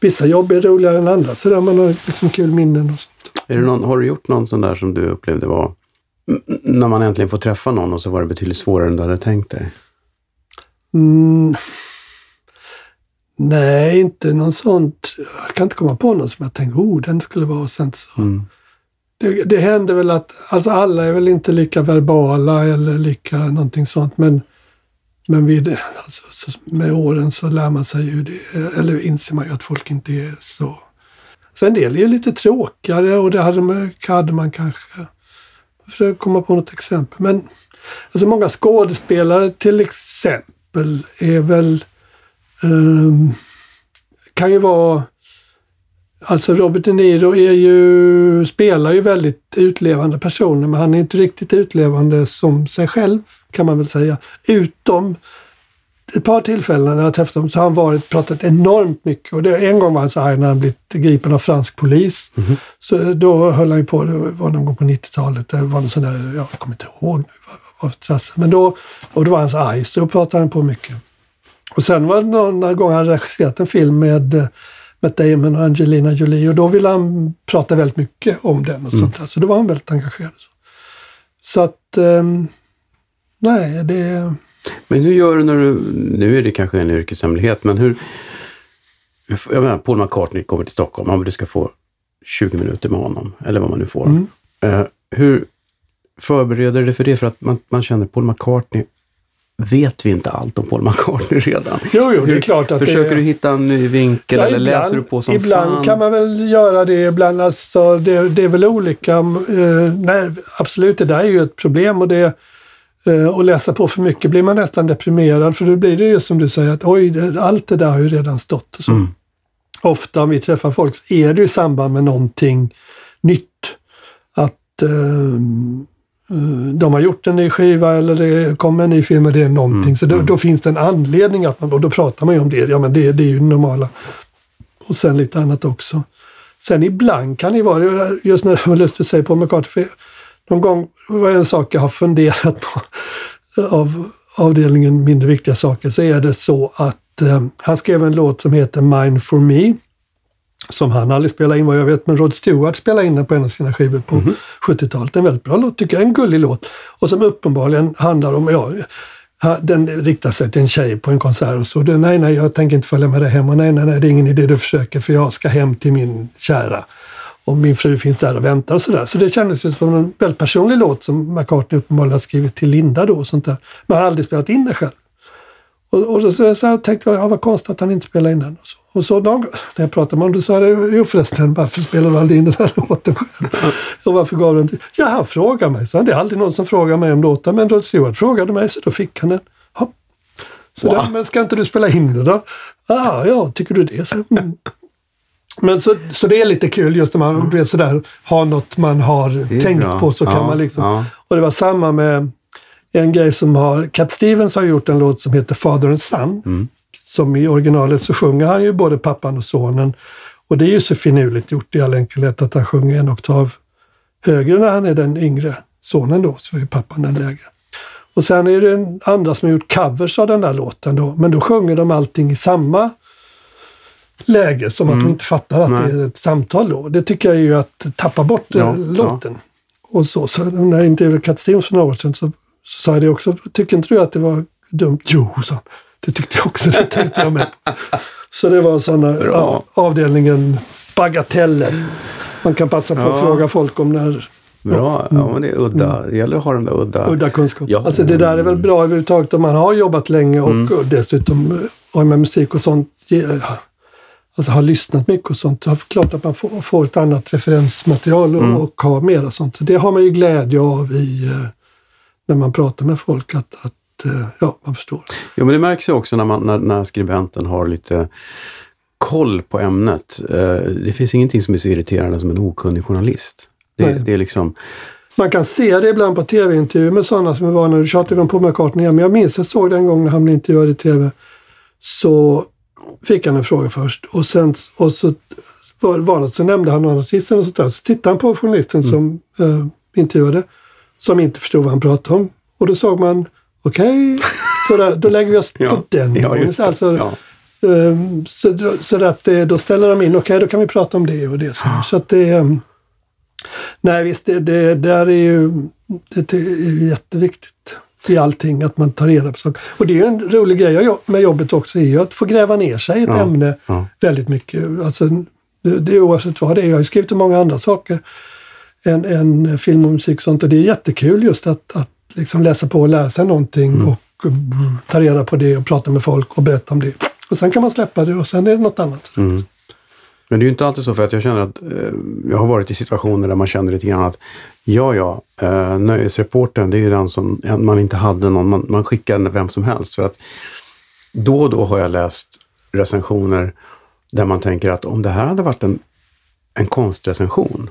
vissa jobb är roligare än andra. Så där man har liksom kul minnen och sånt. Är det någon, har du gjort någon sån där som du upplevde var, när man äntligen får träffa någon och så var det betydligt svårare än du hade tänkt dig? Mm. Nej, inte någon sånt. Jag kan inte komma på någon som jag tänker, oh, den skulle vara och sen så. Mm. Det, det händer väl att, alltså alla är väl inte lika verbala eller lika någonting sånt. Men, men vid, alltså, så med åren så lär man sig ju det, eller inser man ju att folk inte är så. Så en del är ju lite tråkigare och det hade man, hade man kanske. Jag försöker komma på något exempel. Men alltså många skådespelare till exempel är väl Um, kan ju vara Alltså Robert De Niro är ju, spelar ju väldigt utlevande personer men han är inte riktigt utlevande som sig själv kan man väl säga. Utom ett par tillfällen när jag träffat honom så har han varit, pratat enormt mycket. Och det, en gång var han så arg när han blivit gripen av fransk polis. Så då höll han ju på, det var någon gång på 90-talet, det var någon sån där, jag kommer inte ihåg nu vad vad. Men då, och då var han så arg så då pratade han på mycket. Och sen var det någon gång han regisserat en film med Matt Damon och Angelina Jolie och då ville han prata väldigt mycket om den och sånt där. Så då var han väldigt engagerad. Så, så att, ehm, nej, det... Men hur gör du när du, nu är det kanske en yrkeshemlighet, men hur, jag menar Paul McCartney kommer till Stockholm, men du ska få 20 minuter med honom, eller vad man nu får. Mm. Eh, hur, förbereder du dig för det? För att man, man känner Paul McCartney vet vi inte allt om Paul McCartney redan? Jo, jo, det är klart att Försöker det... du hitta en ny vinkel ja, eller ibland, läser du på som ibland fan? kan man väl göra det, ibland alltså, det, det är väl olika. Uh, nej, absolut, det där är ju ett problem och det uh, att läsa på för mycket blir man nästan deprimerad för då blir det just som du säger att oj, det, allt det där har ju redan stått. Och så. Mm. Ofta om vi träffar folk så är det i samband med någonting nytt. Att Eh, de har gjort en ny skiva eller det kommer en ny film eller det är någonting. Mm. Så då, mm. då, finns det en anledning att man, och då pratar man ju om det. Ja men det, det är ju det normala. Och sen lite annat också. Sen ibland kan det vara, just när jag lust att säga på McCarthy, någon gång var det en sak jag har funderat på av avdelningen mindre viktiga saker, så är det så att eh, han skrev en låt som heter Mine for me som han aldrig spelade in vad jag vet, men Rod Stewart spelade in den på en av sina skivor på mm. 70-talet. En väldigt bra låt tycker jag, en gullig låt. Och som uppenbarligen handlar om, ja, den riktar sig till en tjej på en konsert och så. Det, nej, nej, jag tänker inte följa med dig hem och nej, nej, nej, det är ingen idé du försöker för jag ska hem till min kära. Och min fru finns där och väntar och sådär. Så det kändes ju som en väldigt personlig låt som McCartney uppenbarligen har skrivit till Linda då och sånt där. Men han har aldrig spelat in det själv. Och, och så, så tänkte jag, ja vad konstigt att han inte spelade in den. Och så, och så någon, när jag pratade med honom, då sa jag, jo förresten, varför spelar du aldrig in den här låten själv? Och varför gav du den till... Ja, han frågade mig, så det är aldrig någon som frågar mig om låtar, men Rod Stewart frågade mig, så då fick han den. Ja. Så wow. där, men ska inte du spela in det då? Ah, ja, tycker du det? Så, mm. Men så, så det är lite kul just när man mm. sådär, har något man har tänkt bra. på så kan ja, man liksom... Ja. Och det var samma med en grej som har... Cat Stevens har gjort en låt som heter Father and Son. Mm. Som i originalet så sjunger han ju både pappan och sonen. Och det är ju så finurligt gjort i all enkelhet att han sjunger en oktav högre när han är den yngre sonen då, så är pappan den lägre. Och sen är det andra som har gjort covers av den där låten då, men då sjunger de allting i samma läge som mm. att de inte fattar att Nej. det är ett samtal då. Det tycker jag är ju att tappa bort ja, låten. Ja. Och så, så när jag intervjuade Cat Stevens för några år sedan så så sa jag det också. Tycker inte du att det var dumt? Jo, sa Det tyckte jag också. Det tänkte jag med. Så det var sådana ja, avdelningen bagateller. Man kan passa på ja. att fråga folk om när Bra, ja men det är udda. Mm. Det gäller att ha den där udda... Udda kunskap. Ja. Alltså det där är väl bra överhuvudtaget om man har jobbat länge och, mm. dessutom eh, har med musik och sånt. Alltså har lyssnat mycket och sånt. Det är klart att man får, får ett annat referensmaterial och, mm. och har mera sånt. Så det har man ju glädje av i eh, när man pratar med folk att, att eh, ja, man förstår. Jo, men det märks ju också när, man, när, när skribenten har lite koll på ämnet. Eh, det finns ingenting som är så irriterande som en okunnig journalist. Det, det är liksom... Man kan se det ibland på tv-intervjuer med sådana som är vana. Du tjatar om på McCartney men jag minns jag såg det en gång när han blev intervjuad i tv. Så fick han en fråga först och sen och så var, var så nämnde han någon artist och sånt där. Så tittade han på journalisten mm. som eh, intervjuade som inte förstod vad han pratade om. Och då såg man, okej, okay, så då lägger vi oss på ja, den nivån. Ja, alltså, ja. um, så, så att det, då ställer de in, okej okay, då kan vi prata om det och det. Så, så att det... Um, nej visst, det, det där är ju det, det är jätteviktigt i allting, att man tar reda på saker. Och det är en rolig grej med jobbet också, är ju att få gräva ner sig i ett ja, ämne ja. väldigt mycket. Alltså, det, det är oavsett vad det är. Jag har ju skrivit många andra saker en, en film och musik och sånt. Och det är jättekul just att, att liksom läsa på och lära sig någonting mm. och ta reda på det och prata med folk och berätta om det. Och sen kan man släppa det och sen är det något annat. Mm. Men det är ju inte alltid så för att jag känner att eh, jag har varit i situationer där man känner lite grann att ja, ja, eh, nöjesreportern det är ju den som man inte hade någon, man, man skickar vem som helst. För att då och då har jag läst recensioner där man tänker att om det här hade varit en, en konstrecension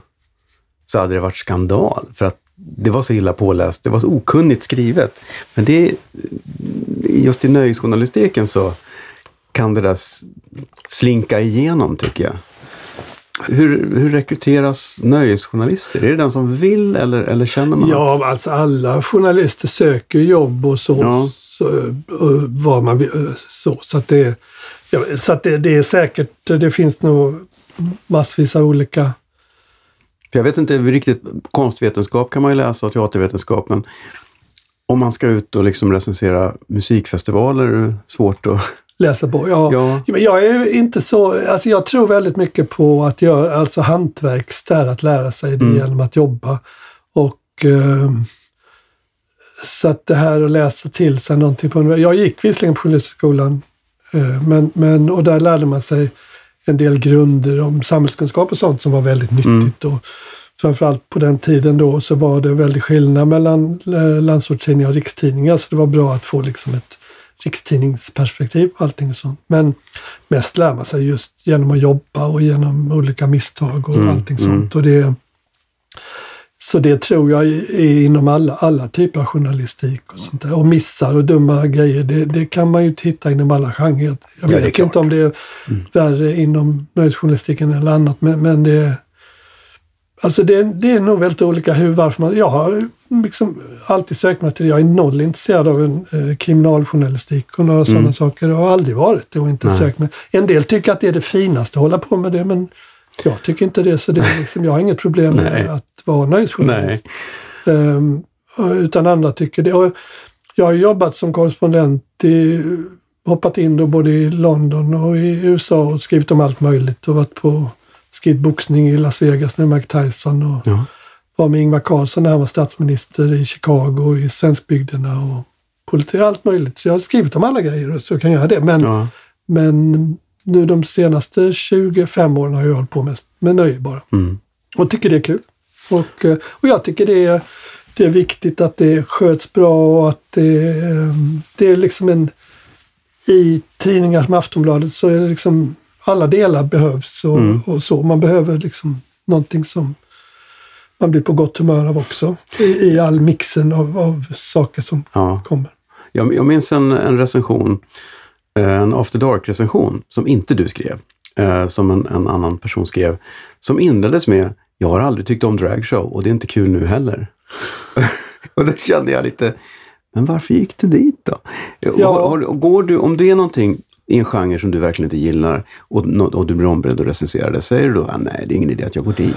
så hade det varit skandal. För att det var så illa påläst, det var så okunnigt skrivet. Men det, just i nöjesjournalistiken så kan det där slinka igenom tycker jag. Hur, hur rekryteras nöjesjournalister? Är det den som vill eller, eller känner man Ja, att... alltså alla journalister söker jobb och så. Ja. så vad man så, så att, det, så att det, det är säkert, det finns nog massvis av olika för jag vet inte riktigt, konstvetenskap kan man ju läsa och teatervetenskap, men om man ska ut och liksom recensera musikfestivaler är det svårt att läsa på. Ja. ja. Jag är inte så, alltså jag tror väldigt mycket på att göra, alltså hantverks där, att lära sig det mm. genom att jobba. Och eh, så att det här att läsa till sig någonting på Jag gick visserligen på Journalisthögskolan eh, men, men, och där lärde man sig en del grunder om samhällskunskap och sånt som var väldigt nyttigt. Mm. Och framförallt på den tiden då så var det väldigt skillnad mellan eh, landsortstidningar och rikstidningar så det var bra att få liksom ett rikstidningsperspektiv på allting och sånt. Men mest lär man sig just genom att jobba och genom olika misstag och mm, allting mm. sånt. Och det, så det tror jag är inom alla, alla typer av journalistik och sånt där. Och missar och dumma grejer, det, det kan man ju hitta inom alla genrer. Jag ja, vet inte om det är mm. värre inom nöjesjournalistiken eller annat, men, men det, Alltså det, det är nog väldigt olika hur, varför man... Jag har liksom alltid sökt mig till det. Jag är noll intresserad av en eh, kriminaljournalistik och några mm. sådana saker. Jag har aldrig varit det och inte Nej. sökt mig. En del tycker att det är det finaste att hålla på med det, men jag tycker inte det. Så det är liksom, jag har inget problem med att vara nöjesjournalist. Um, utan andra tycker det. Och jag har jobbat som korrespondent i, hoppat in då både i London och i USA och skrivit om allt möjligt och varit på skrivit boxning i Las Vegas med Mike Tyson och ja. var med Ingvar Carlsson när han var statsminister i Chicago, i svenskbygderna och politik, allt möjligt. Så jag har skrivit om alla grejer så jag kan göra det. Men, ja. men nu de senaste 25 åren har jag hållit på mest med nöje bara. Mm. Och tycker det är kul. Och, eh, och jag tycker det är, det är viktigt att det sköts bra och att det, eh, det är liksom en... I tidningar som Aftonbladet så är det liksom alla delar behövs och, mm. och, så. Man behöver liksom någonting som man blir på gott humör av också i, i all mixen av, av saker som ja. kommer. Jag, jag minns en, en recension, en After Dark-recension som inte du skrev, eh, som en, en, annan person skrev, som inleddes med “Jag har aldrig tyckt om dragshow och det är inte kul nu heller”. och då kände jag lite, men varför gick du dit då? Ja. Har, går du, om det är någonting i en genre som du verkligen inte gillar och, och du blir ombedd att recensera det, säger du då att nej, det är ingen idé att jag går dit?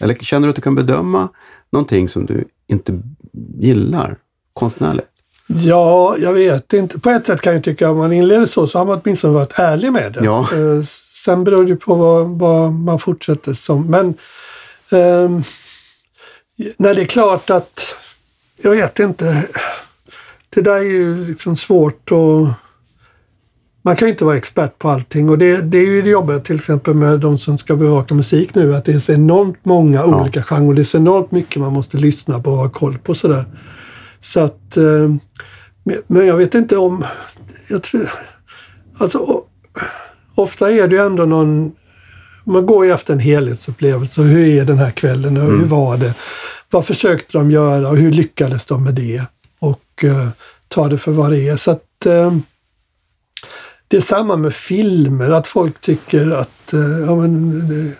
Eller känner du att du kan bedöma någonting som du inte gillar konstnärligt? Ja, jag vet inte. På ett sätt kan jag tycka att om man inleder så, så har man åtminstone varit ärlig med det. Ja. Eh, sen beror det på vad, vad, man fortsätter som. Men eh, när det är klart att, jag vet inte. Det där är ju liksom svårt att man kan ju inte vara expert på allting och det, det är ju det jobbiga till exempel med de som ska bevaka musik nu att det är så enormt många ja. olika genrer. Det är så enormt mycket man måste lyssna på och ha koll på sådär. Så att... Eh, men jag vet inte om... Jag tror, alltså, ofta är det ju ändå någon... Man går ju efter en helhetsupplevelse. Hur är den här kvällen och mm. hur var det? Vad försökte de göra och hur lyckades de med det? Och uh, ta det för vad det är. Så att... Uh, det är samma med filmer, att folk tycker att eh, ja, men, det,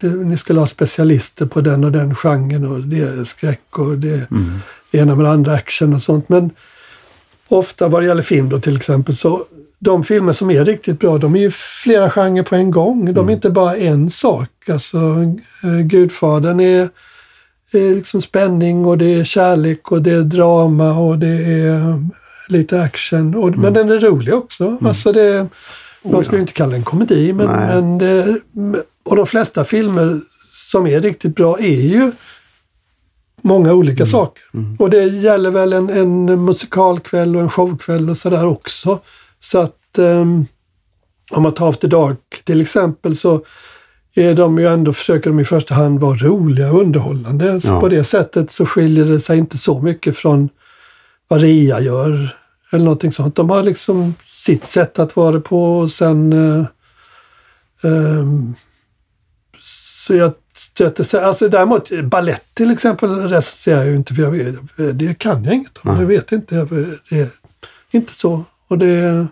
det, ni ska ha specialister på den och den genren och det är skräck och det, mm. Ena med andra action och sånt. Men ofta vad det gäller film då till exempel så de filmer som är riktigt bra, de är ju flera genrer på en gång. De är mm. inte bara en sak. Alltså, eh, Gudfadern är, är liksom spänning och det är kärlek och det är drama och det är lite action. Och, mm. Men den är rolig också. Mm. Alltså det, man skulle inte kalla den komedi, men, men det, och de flesta filmer som är riktigt bra är ju många olika mm. saker. Mm. Och det gäller väl en, en musikalkväll och en showkväll och sådär också. Så att um, om man tar After Dark till exempel så är de ju ändå, försöker de i första hand vara roliga och underhållande. Så ja. på det sättet så skiljer det sig inte så mycket från vad RIA gör eller någonting sånt. De har liksom sitt sätt att vara på och sen eh, eh, så jag stöter alltså däremot ballett till exempel recenserar jag ju inte för jag vet, det kan jag inget om. Mm. Jag vet inte. Det är inte så. Och det,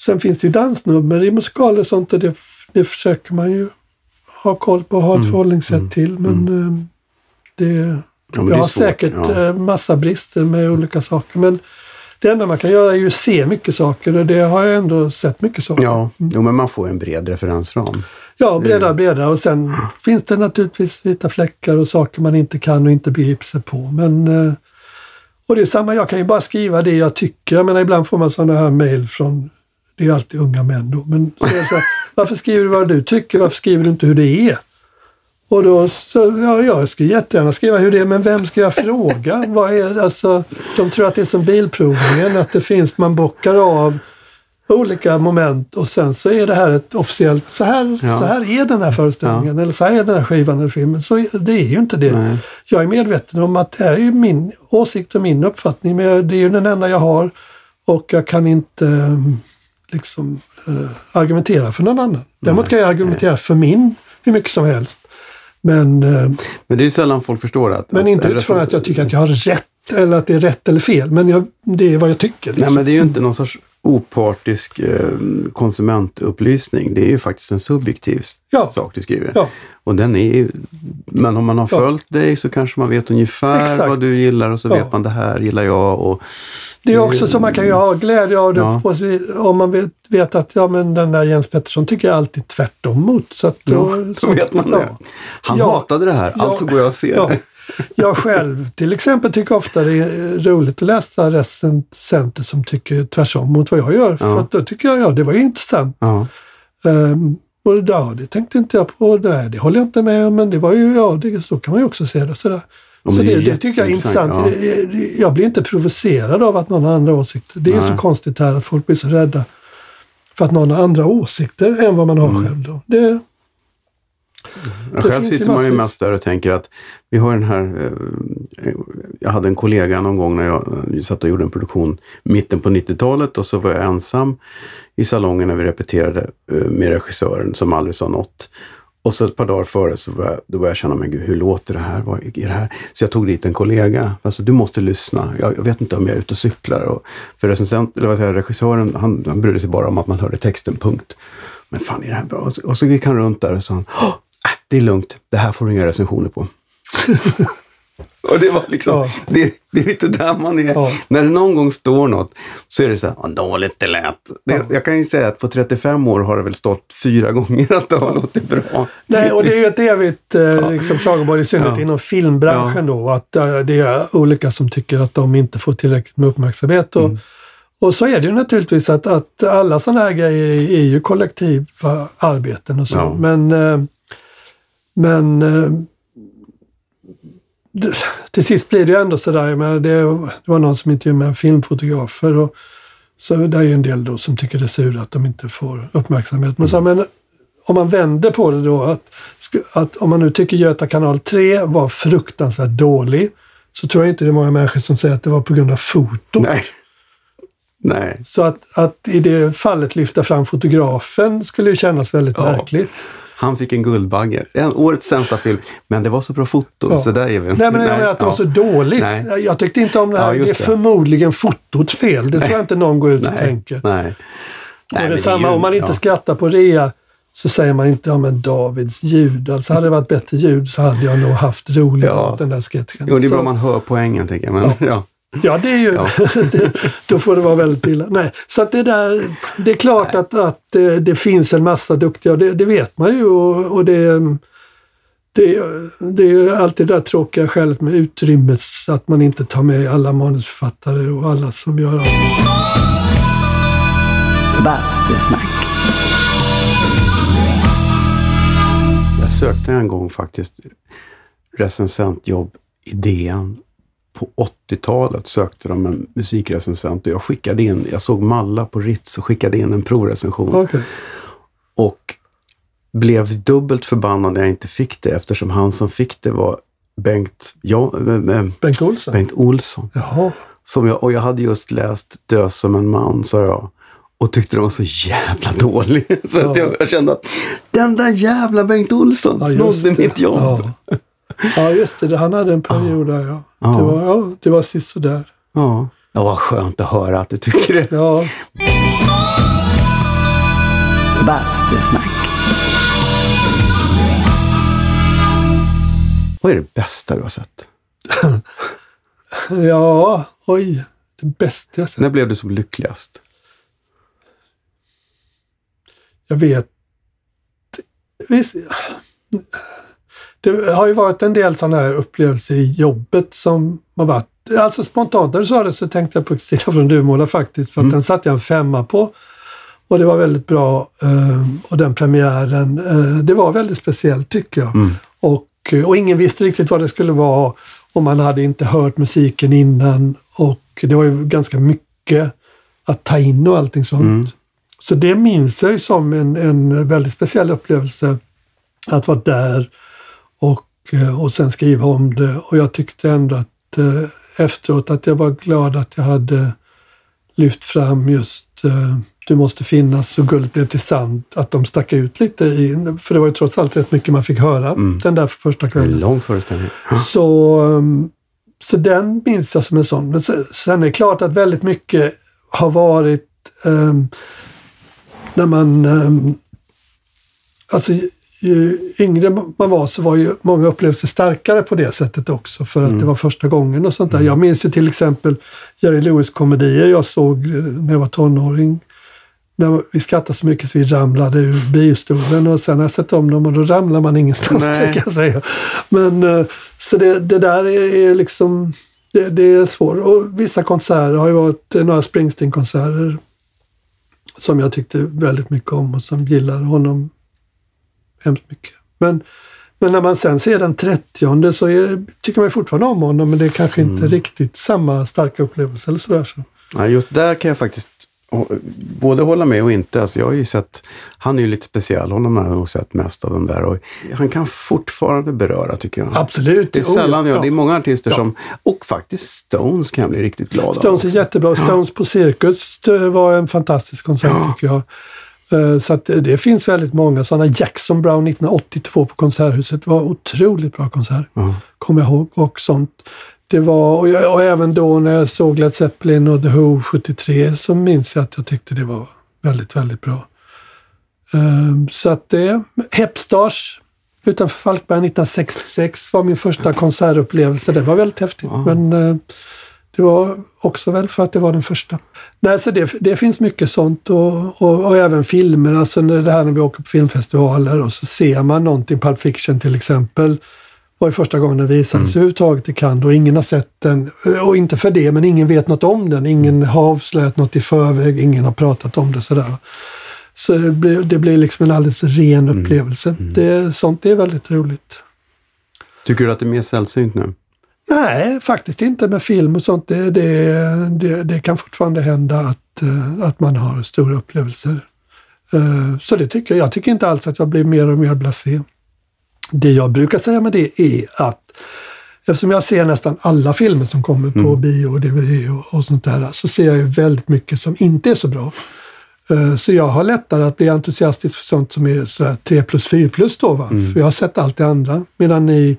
sen finns det ju dansnummer i musikaler och sånt och det, det försöker man ju ha koll på och ha ett mm. förhållningssätt mm. till. Men mm. Eh, det, Ja, jag har svårt, säkert ja. Eh, massa brister med olika saker. Men det enda man kan göra är ju att se mycket saker och det har jag ändå sett mycket saker. Ja, mm. jo, men man får en bred referensram. Ja, bredare och bredare. Och sen mm. finns det naturligtvis vita fläckar och saker man inte kan och inte begriper sig på. Men, eh, och det är samma, jag kan ju bara skriva det jag tycker. Jag menar, ibland får man sådana här mejl från, det är alltid unga män då, men så här, varför skriver du vad du tycker? Varför skriver du inte hur det är? Och då så, ja, jag ska jättegärna skriva hur det är, men vem ska jag fråga? Vad är? Alltså, de tror att det är som bilprovningen, att det finns, man bockar av olika moment och sen så är det här ett officiellt, så här, Ja. så här är den här föreställningen eller så här är den här skivan eller filmen. Så det är ju inte det. Nej. Jag är medveten om att det här är ju min åsikt och min uppfattning men det är ju den enda jag har och jag kan inte eh, liksom eh, argumentera för någon annan. Däremot kan jag argumentera för min hur mycket som helst. Men, eh, Men det är ju sällan folk förstår att... men inte att- utifrån att jag tycker att jag har rätt eller att det är rätt eller fel. Men jag, det är vad jag tycker. Nej, Liksom. men det är ju inte någon sorts opartisk eh, konsumentupplysning. Det är ju faktiskt en subjektiv Ja. sak du skriver. Ja. Och den är men om man har Ja. följt dig så kanske man vet ungefär Exakt. vad du gillar och så vet man det här gillar jag. Och, Det är också så man kan ju ha glädje av det Ja. på om man vet, vet att ja, men den där Jens Pettersson tycker jag alltid tvärtom mot. Så att då, då så, vet man det. Han hatade det här, alltså går jag och ser det. Jag själv till exempel tycker ofta det är roligt att läsa recensenter som tycker tvärtom mot vad jag gör. För Ja. att då tycker jag, ja det var ju intressant. Ja. Um, och ja, det tänkte inte jag på. Nej, det håller jag inte med om, men det var ju, ja, det, så kan man ju också se det. Sådär. Ja, men så det det, det tycker jag är intressant. Jag- Jag blir inte provocerad av att någon har andra åsikter. Det är Nej. så konstigt här att folk blir så rädda för att någon har andra åsikter än vad man har Mm. själv. Då. Det, Det själv sitter man ju mest där och tänker att vi har den här... Eh, jag hade en kollega någon gång när jag eh, satt och gjorde en produktion mitten på 90-talet och så var jag ensam i salongen när vi repeterade eh, med regissören som aldrig sa något. Och så ett par dagar före så var jag, då började jag känna, men gud, hur låter det här? Vad är det här? Så jag tog dit en kollega. Alltså, du måste lyssna. Jag, jag vet inte om jag är ute och cyklar. Och för recensent, eller vad säger, regissören, han, han brydde sig bara om att man hörde texten, punkt. Men fan, är det här bra? Och så, och så gick han runt där och sa, äh, det är lugnt. Det här får du inga recensioner på. och det var liksom, Ja. det, det är lite där man är. Ja. När det någon gång står något så är det så här, "Vad dåligt det lät. Det, Ja. Jag kan ju säga att på 35 år har det väl stått fyra gånger att det har låtit bra. nej, och det är ju ett evigt eh, liksom, klagomål, i synnerhet inom filmbranschen då. Att eh, det är olika som tycker att de inte får tillräckligt med uppmärksamhet. Och, Mm. och så är det ju naturligtvis att, att alla sådana här grejer är, ju kollektiva arbeten och så. Men, eh, men eh, till sist blir det ju ändå sådär, det, det var någon som intervjuade med filmfotografer och så det är ju en del då som tycker det är sur att de inte får uppmärksamhet. Men, så, men om man vänder på det då, att, att om man nu tycker Göta kanal 3 var fruktansvärt dålig, så tror jag inte det är många människor som säger att det var på grund av foto. Nej. Nej. Så att, att i det fallet lyfta fram fotografen skulle ju kännas väldigt Ja. märkligt. Han fick en Guldbagge. En årets sämsta film. Men det var så bra foto, Ja. så där är vi. Nej, men jag menar att det var så ja. dåligt. Nej. Jag tyckte inte om det här. Ja, det är det. förmodligen fotots fel. Det tror jag inte någon går ut och Nej. tänker. Nej. Och men det ju- om man inte ja. skrattar på rea så säger man inte om en Davids ljud. Alltså hade det varit bättre ljud så hade jag nog haft roligt Ja. åt den där sketchen. Jo, det är bra Så- man hör poängen, tänker jag. Men, ja. Ja. Ja, det är ju... Ja. då får det vara väldigt illa. Nej, så att det där... Det är klart att, att det, det finns en massa duktiga, det, det vet man ju. Och, och det, det, det är ju alltid det där tråkiga skälet med utrymmet, att man inte tar med alla manusförfattare och alla som gör allt. Bastusnack. Jag sökte en gång faktiskt recensentjobb i DN. På 80-talet sökte de en musikrecensent och jag skickade in, jag såg Malla på Ritz och skickade in en provrecension. Okej. Och blev dubbelt förbannad när jag inte fick det eftersom han som fick det var Bengt, ja, eh, eh, Bengt Olsson? Bengt Olsson. Jaha. Som jag, och jag hade just läst Dö som en man, sa jag. Och tyckte den var så jävla dålig. Så att Ja. jag, jag kände att den där jävla Bengt Olsson Ja, snodde mitt jobb. Ja. Ja, just det. Han hade en period där, ja. Ja. Det var, ja, det var sist sådär. Ja. Ja, vad skönt att höra att du tycker det. Ja, Bastusnack. Vad är det bästa du har sett? ja, oj. Det bästa jag sett. När blev du som lyckligast? Jag vet... Visst, det har ju varit en del sådana här upplevelser i jobbet som har varit... Alltså spontant när du sa det så tänkte jag på Kristina från Duvemåla faktiskt. För att den satte jag en femma på. Och det var väldigt bra. eh, Och den premiären, eh, det var väldigt speciellt tycker jag. Mm. Och, och ingen visste riktigt vad det skulle vara och man hade inte hört musiken innan. Och det var ju ganska mycket att ta in och allting sånt. Mm. Så det minns jag ju som en, en väldigt speciell upplevelse att vara där och, eh, och sen skriva om det. Och jag tyckte ändå att eh, efteråt att jag var glad att jag hade lyft fram just eh, Du måste finnas och Guld blev till sand. Att de stack ut lite i, för det var ju trots allt rätt mycket man fick höra Mm. den där första En kvällen. lång föreställning. Så, um, så den minns jag som en sån. Men sen, sen är det klart att väldigt mycket har varit um, när man... Um, alltså ju, yngre man var så var ju många upplevelser starkare på det sättet också för att Mm. det var första gången och sånt där. Jag minns ju till exempel Jerry Lewis-komedier jag såg eh, när jag var tonåring. När vi skrattade så mycket så vi ramlade ur biostolen och sen har jag sett om dem och då ramlar man ingenstans Nej. kan jag säga. Men eh, så det, det där är, är liksom, det, det är svårt. Och vissa konserter har ju varit eh, några Springsteen-konserter som jag tyckte väldigt mycket om och som gillar honom hemskt mycket. Men, men när man sen ser den 30 så är, tycker man fortfarande om honom men det är kanske inte riktigt samma starka upplevelse eller sådär. Så. Ja, just där kan jag faktiskt både hålla med och inte. Alltså jag har ju sett, han är ju lite speciell, honom har jag sett mest av de där. Och han kan fortfarande beröra tycker jag. Absolut. Det är Oh, sällan jag, ja. det är många artister Ja. som, och faktiskt Stones kan jag bli riktigt glad Stones är av. jättebra. Stones på Cirkus det var en fantastisk konsert tycker jag. Eh, Så att det, det finns väldigt många sådana. Jackson Brown 1982 på Konserthuset var otroligt bra konsert. Ja. Kommer jag ihåg. Och sånt. Det var, och, jag, och även då när jag såg Led Zeppelin och The Who 73 så minns jag att jag tyckte det var väldigt, väldigt bra. Um, så att det, Hepstars utanför Falkberg 1966 var min första konsertupplevelse. Det var väldigt häftigt. Wow. Men eh, det var också väl för att det var den första. Nej, så det, det finns mycket sånt och, och, och även filmer. Alltså det här när vi åker på filmfestivaler och så ser man någonting, Pulp Fiction till exempel. var ju första gången den visades överhuvudtaget i Cannes och ingen har sett den. Och inte för det, men ingen vet något om den. Ingen har avslöjat något i förväg, ingen har pratat om det sådär. Så det blir, det blir liksom en alldeles ren upplevelse. Det, sånt är väldigt roligt. Tycker du att det är mer sällsynt nu? Nej, faktiskt inte med film och sånt. Det, det, det, det kan fortfarande hända att, eh, att man har stora upplevelser. Eh, Så det tycker jag. Jag tycker inte alls att jag blir mer och mer blasé. Det jag brukar säga med det är att eftersom jag ser nästan alla filmer som kommer på bio och DVD och, och sånt där så ser jag ju väldigt mycket som inte är så bra. Eh, Så jag har lättare att bli entusiastisk för sånt som är sådär 3 plus 4 plus då. Va? För jag har sett allt det andra. Medan ni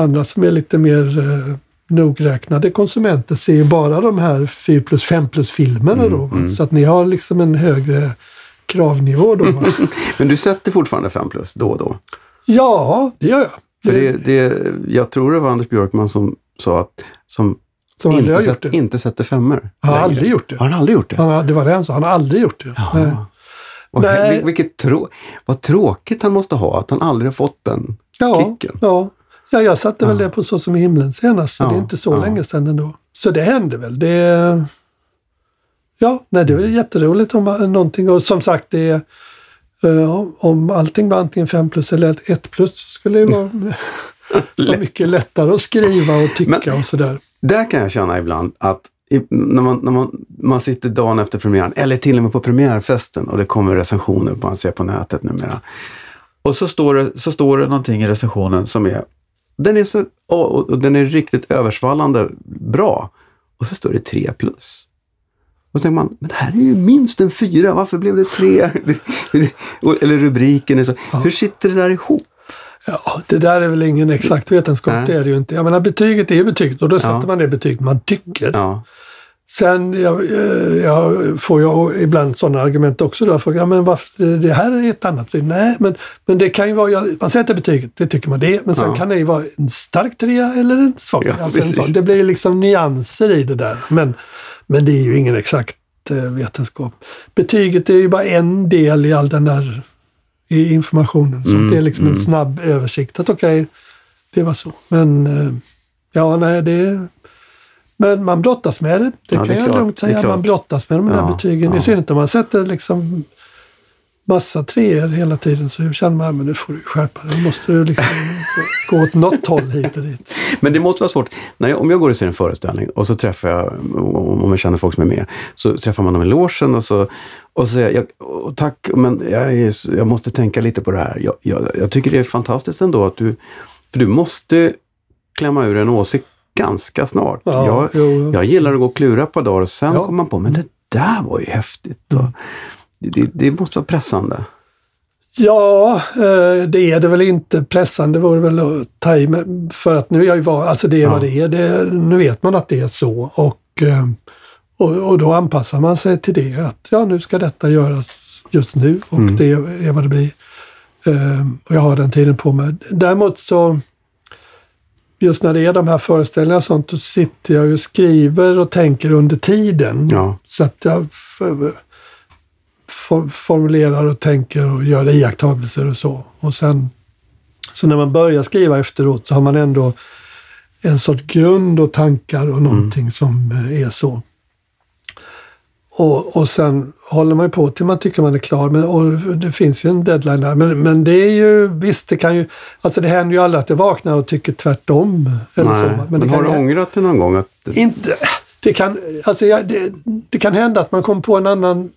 andra som är lite mer eh, nogräknade konsumenter ser ju bara de här 4 plus 5 plus filmerna då. Va? Så att ni har liksom en högre kravnivå då. Men du sätter fortfarande 5 plus då och då? ja, det gör jag. För det, det, jag tror det var Anders Björkman som sa att som, som inte, har gjort sätt, det. inte sätter femmor. Han har längre. aldrig gjort det. Har han aldrig gjort det? Han har, det var det han sa. Han har aldrig gjort det. Ja. Nej. Vilket trå, vad tråkigt han måste ha att han aldrig har fått den Ja, kicken. ja. Ja, jag satte väl det på Så som i himlen senast, så det är inte så länge sedan ändå. Så det hände väl. Det, ja, nej, det är väl jätteroligt om någonting. Och som sagt, det eh, om allting var antingen 5 plus eller 1 plus skulle det vara, vara mycket lättare att skriva och tycka Men- och sådär. Där kan jag känna ibland att i, när, man, när man, man sitter dagen efter premiären, eller till och med på premiärfesten och det kommer recensioner man ser på nätet numera. Och så står, det, så står det någonting i recensionen som är, den är, så, och, den är riktigt översvallande bra. Och så står det 3 plus. Och så tänker man, men det här är ju minst en fyra, varför blev det tre? Eller rubriken är så. Hur sitter det där ihop? Ja, det där är väl ingen exakt vetenskap, Nej. det är det ju inte. Jag menar, betyget är ju betyget och då sätter Ja. man det betyg man tycker. Ja, Sen jag, eh, jag får jag ibland sådana argument också. Då, för, ja, men varför, det här är ett annat betyg. Nej, men, men det kan ju vara, ja, man sätter betyget, det tycker man det. Men sen Ja. kan det ju vara en stark trea eller en svag Ja, trea. alltså en precis. sån. Det blir liksom nyanser i det där. Men, men det är ju ingen exakt eh, vetenskap. Betyget är ju bara en del i all den där i informationen. Så Mm, det är liksom en mm. snabb översikt. Att okej, det var så. Men eh, ja, nej, det men man brottas med det. Det Ja, kan det jag klart, lugnt säga. Man brottas med de där Ja, betygen. ja. I synnerhet om man sätter liksom massa treor hela tiden så känner man att nu får du skärpa dig. Nu måste du liksom gå åt något håll hit och dit. Men det måste vara svårt. När jag, om jag går och ser en föreställning och så träffar jag, om jag känner folk som är med, så träffar man dem i logen och så, och så säger jag, jag tack, men jag, är, jag måste tänka lite på det här. Jag, jag, jag tycker det är fantastiskt ändå att du, för du måste klämma ur en åsikt ganska snart. Ja, jag, jo, jo. jag gillar att gå och klura par dagar och sen Ja. kommer man på, men det där var ju häftigt. Och, det, det måste vara pressande. Ja, eh, det är det väl inte. Pressande vore väl att ta i. För att nu är jag ju van, alltså det är Ja. vad det är. Det, nu vet man att det är så. Och, eh, och, och då anpassar man sig till det. Att ja, nu ska detta göras just nu och Mm. det är vad det blir. Eh, Och jag har den tiden på mig. Däremot så Just när det är de här föreställningarna och sånt, då sitter jag och skriver och tänker under tiden. Ja. Så att jag formulerar och tänker och gör iakttagelser och så. Och sen, så när man börjar skriva efteråt så har man ändå en sorts grund och tankar och någonting som eh, är så. Och, och sen håller man på till man tycker man är klar. Men, och det finns ju en deadline där. Men, men det är ju, visst det kan ju, alltså det händer ju aldrig att jag vaknar och tycker tvärtom. Eller Nej, så, men det har du ångrat dig någon gång? Att, inte, det kan, alltså jag, det, det kan hända att man kommer på en annan,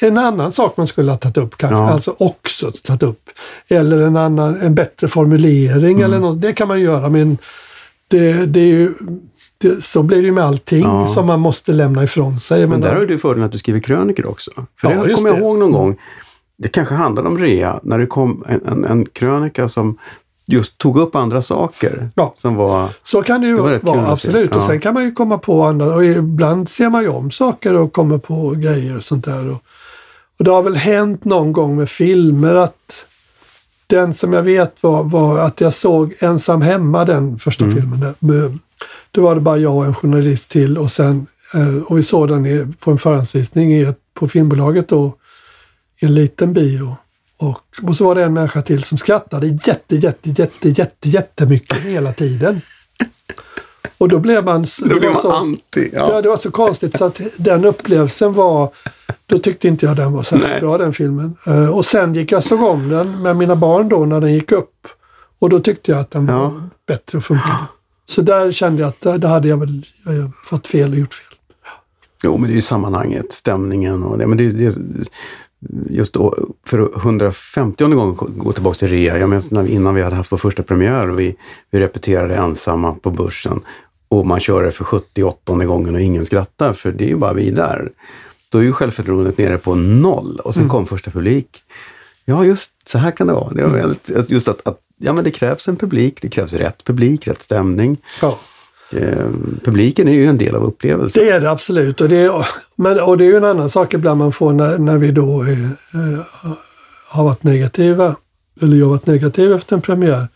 en annan sak man skulle ha tagit upp kanske. Ja. Alltså också tagit upp. Eller en annan, en bättre formulering Mm. eller något. Det kan man göra men det, det är ju, det, så blir det ju med allting Ja. som man måste lämna ifrån sig. Men där har du fördelen att du skriver krönikor också. För Ja, det kommer jag ihåg någon gång. Det kanske handlade om rea, när det kom en, en, en krönika som just tog upp andra saker. Ja. Som var... Så kan det ju Det var vara, absolut. Och Ja. sen kan man ju komma på andra. Och ibland ser man ju om saker och kommer på grejer och sånt där. Och, och det har väl hänt någon gång med filmer att den som jag vet var, var att jag såg Ensam hemma, den första Mm. filmen. Där. Då var det bara jag och en journalist till och sen eh, och vi såg den på en förhandsvisning på filmbolaget då i en liten bio. Och, och så var det en människa till som skrattade jätte, jätte, jätte, jätte, jättemycket hela tiden. Och då blev man... Då var man så- anti. Ja. Ja. det var så konstigt så att den upplevelsen var... Då tyckte inte jag den var särskilt bra den filmen. Eh, och sen gick jag och slog om den med mina barn då när den gick upp. Och då tyckte jag att den Ja. var bättre och funkade. Så där kände jag att där, där hade jag väl eh, fått fel och gjort fel. Jo, men det är ju sammanhanget, stämningen och det. Men det, det just då, för 150 gången gå tillbaka till rea. Jag minns när vi, innan vi hade haft vår första premiär och vi, vi repeterade ensamma på börsen. Och man kör det för 78 gången och ingen skrattar, för det är ju bara vi där. Då är ju självförtroendet nere på noll och sen Mm. kom första publik. Ja, just så här kan det vara. Det Mm. var väldigt, just att, att ja, men det krävs en publik, det krävs rätt publik, rätt stämning. Ja. Eh, publiken är ju en del av upplevelsen. Det är det absolut. Och det är, men, och det är ju en annan sak ibland man får när, när vi då är, eh, har varit negativa, eller jag har varit negativ efter en premiär,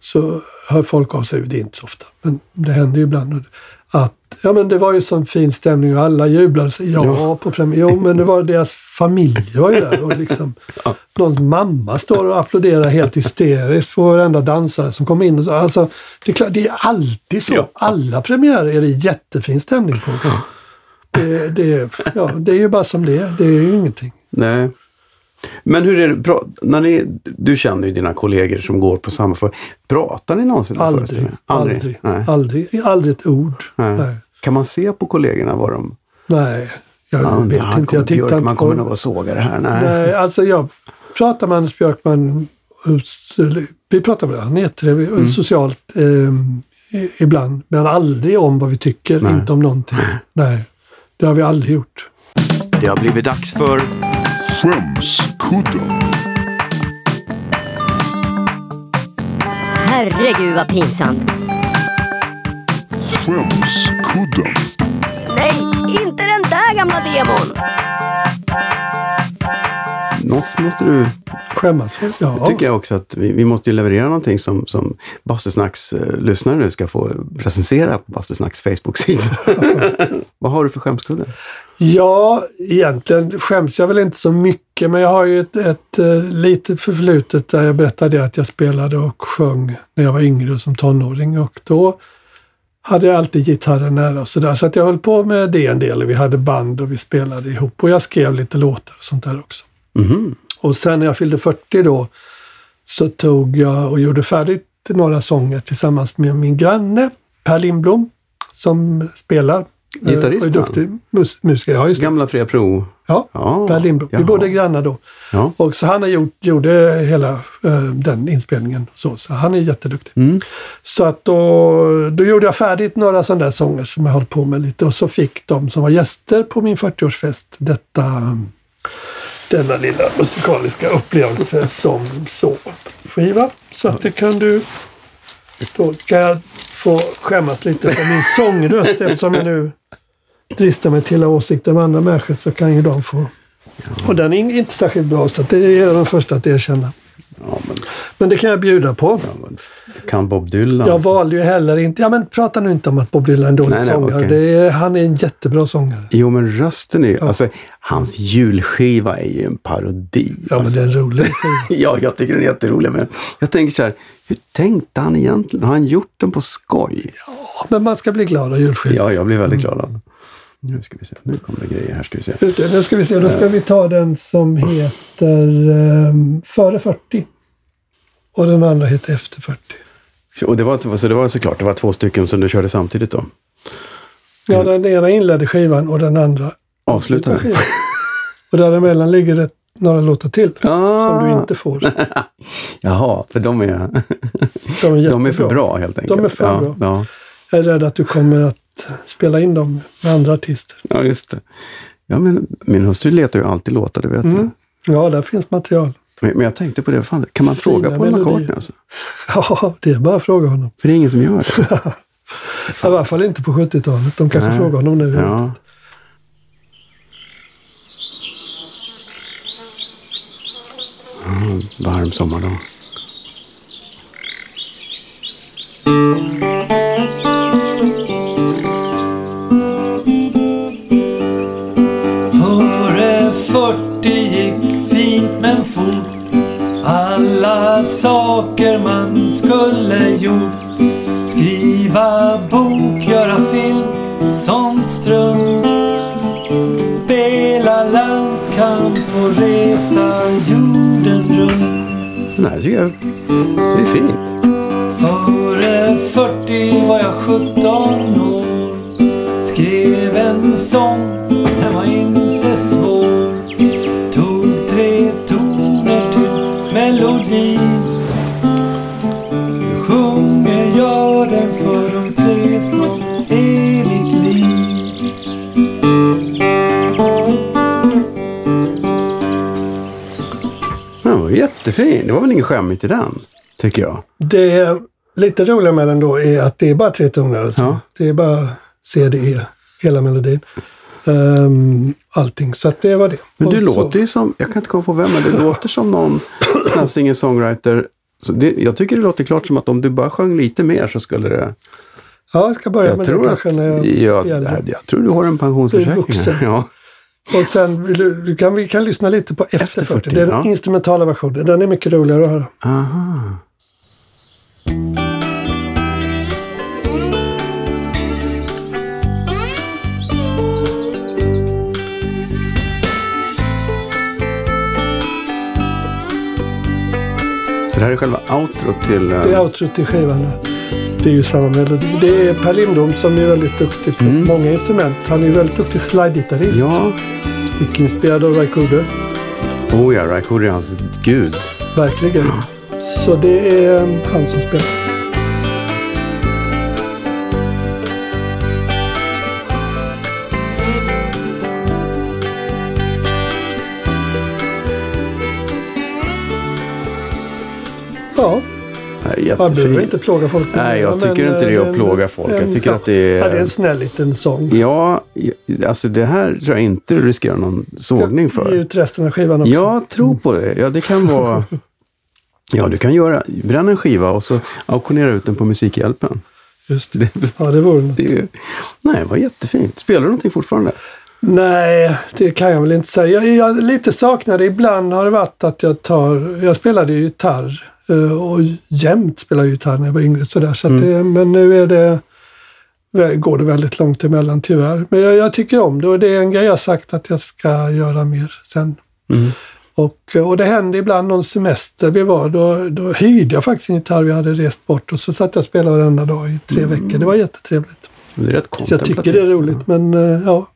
så hör folk av sig. Det är inte så ofta, men det händer ju ibland. Att ja, men det var ju sån fin stämning och alla jublade. Så, ja, Ja. på premiär. Jo, men det var deras familj var ju där. Och liksom, Någons mamma står och applåderar helt hysteriskt för varenda dansare som kommer in. Och så. Alltså, det, är klart, det är alltid så. Ja. Alla premiärer är det jättefin stämning på. Det, det, ja, det är ju bara som det är. Det är ju ingenting. Nej. Men hur är det, pra, när ni, du känner ju dina kollegor som går på samma för Pratar ni någonsin om Aldrig. föreställningen? Aldrig. Nej. Aldrig. Aldrig ett ord. Nej. Nej. Kan man se på kollegorna vad de... Nej. Jag Ja, vet han inte. kommer, Jag tittar Björkman kommer nog att såga det här. Nej. Nej, alltså jag pratar med Anders Björkman, vi pratar med han är trevlig, Mm. socialt eh, ibland, men aldrig om vad vi tycker, Nej. inte om någonting. Nej, det har vi aldrig gjort. Det har blivit dags för... Skämskudden. Herregud vad pinsamt. Skämskudden. Nej, inte den där gamla demon. Något måste du... Skämmas för? Ja. tycker jag också att vi, vi måste ju leverera någonting som, som Bastusnacks eh, lyssnare nu ska få recensera på Bastusnacks Facebook-sida. vad har du för skämskudde? Ja, egentligen skäms jag väl inte så mycket, men jag har ju ett, ett eh, litet förflutet där jag berättade att jag spelade och sjöng när jag var yngre som tonåring och då hade jag alltid gitarren nära och sådär. Så att jag höll på med det en del. Vi hade band och vi spelade ihop och jag skrev lite låtar och sånt där också. Mhm. Och sen när jag fyllde 40 då så tog jag och gjorde färdigt några sånger tillsammans med min granne Per Lindblom som spelar. eh, Gitarrist, och är duktig mus- musiker. Ja, just det. Gamla Fria Pro. Ja, Ja, Per Lindblom. Vi jaha. bodde grannar då. Ja. Och så han har gjort, gjorde hela eh, den inspelningen. Så, så han är jätteduktig. Mm. Så att då, då gjorde jag färdigt några sådana där sånger som jag hållit på med lite. Och så fick de som var gäster på min 40-årsfest detta, denna lilla musikaliska upplevelse som så skiva. Så att det kan du... Då kan jag få skämmas lite för min sångröst eftersom jag nu dristar mig till att ha åsikter om andra människor så kan ju de få... Och den är inte särskilt bra så det är jag den första att erkänna. Ja, men, Men det kan jag bjuda på. ja, men, kan Bob Dylan? Jag valde ju heller inte... Ja, men prata nu inte om att Bob Dylan är en dålig Nej, nej, sångare. okej. Det är, han är en jättebra sångare. Jo, men rösten är ju... Alltså, hans julskiva är ju en parodi. Ja, men alltså. det är en rolig Ja, jag tycker den är jätterolig. Men jag tänker så här, hur tänkte han egentligen? Har han gjort den på skoj? Men man ska bli glad av julskivan. Ja, jag blir väldigt glad av den. Nu ska vi se. Nu kommer det grejer här. Ska vi se. Nu ska vi se. Då ska vi ta den som heter ehm, Före 40. Och den andra heter Efter 40. Och det var, så det var såklart, det var två stycken som du körde samtidigt då? Ja, den ena inledde skivan och den andra Avslutade? skivan. Och däremellan ligger det några låtar till Ah. som du inte får. Jaha, för de är, De är, de är för bra helt enkelt. De är för ja, bra. Ja, Jag är rädd att du kommer att spela in dem med andra artister. ja, just det. Ja, men min hustru letar ju alltid låtar, det vet jag. Mm. Ja, där finns material. Men, men jag tänkte på det, fan, kan man fråga Fina Paul. McCartney alltså? Ja, det är bara att fråga honom. För det är ingen som gör det. I alla fall inte på 70-talet. De kanske Nej. frågar honom nu. Ja. Mm, varm sommardag. Alla saker man skulle gjort. Skriva bok, göra film, sånt strunt. Spela landskamp och resa jorden runt. Den här tycker jag det är fint. Före 40 var jag 17 år. Skrev en sång, den var inte svår var jättefin. Det var väl inget skämmigt i den, tycker jag. Det lite roliga med den då är att det är bara tre toner. Alltså. Ja. Det är bara C, D, E, hela melodin. Ehm, allting. Så att det var det. Men du låter ju som, jag kan inte komma på vem, men det låter som någon sån här singer-songwriter. Så det, jag tycker det låter klart som att om du bara sjöng lite mer så skulle det... Ja, jag ska börja Jag med tror det att, när jag ja, blir äldre. jag tror du har en pensionsförsäkring. Ja. Och sen du, du kan, vi kan lyssna lite på Efter, Efter 40. 40, Det är den ja. instrumentala versionen. Den är mycket roligare att höra. Aha. Så det här är själva outrot till... eh, Det är outro till skivan. Det är ju samma melodi. Det är Per Lindblom som är väldigt duktig på Mm. många instrument. Han är väldigt duktig slide-gitarrist. Ja, Mycket inspirerad av Ray Cooder. oh ja, Ray Cooder är hans gud. Verkligen. Så det är eh, han som spelar. Är man behöver jättefint. inte plåga folk. Nej, jag men, tycker inte det är att en- plåga folk. Jag en- tycker att det är- Ja, det är en snäll liten sång. Ja, alltså det här tror jag inte du riskerar någon sågning Ge för. ut resten av skivan också. Jag tror på det. Ja, det kan vara... Ja, du kan göra, bränna en skiva och så auktionera ut den på Musikhjälpen. Just det. Ja, det vore något. det. Nej, det var jättefint. Spelar du någonting fortfarande? Nej, det kan jag väl inte säga. Jag, jag lite saknar det. Ibland har det varit att jag tar... Jag spelade ju gitarr eh, och jämt spelade gitarr när jag var yngre. Sådär, så att det, men nu är det, går det väldigt långt emellan tyvärr. Men jag, jag tycker om det och det är en grej jag sagt att jag ska göra mer sen. Mm. Och, och det hände ibland någon semester vi var, då, då hyrde jag faktiskt en gitarr vi hade rest bort och så satt jag och spelade varenda dag i tre veckor. Det var jättetrevligt. Det är rätt Så jag tycker det är roligt, men eh, ja.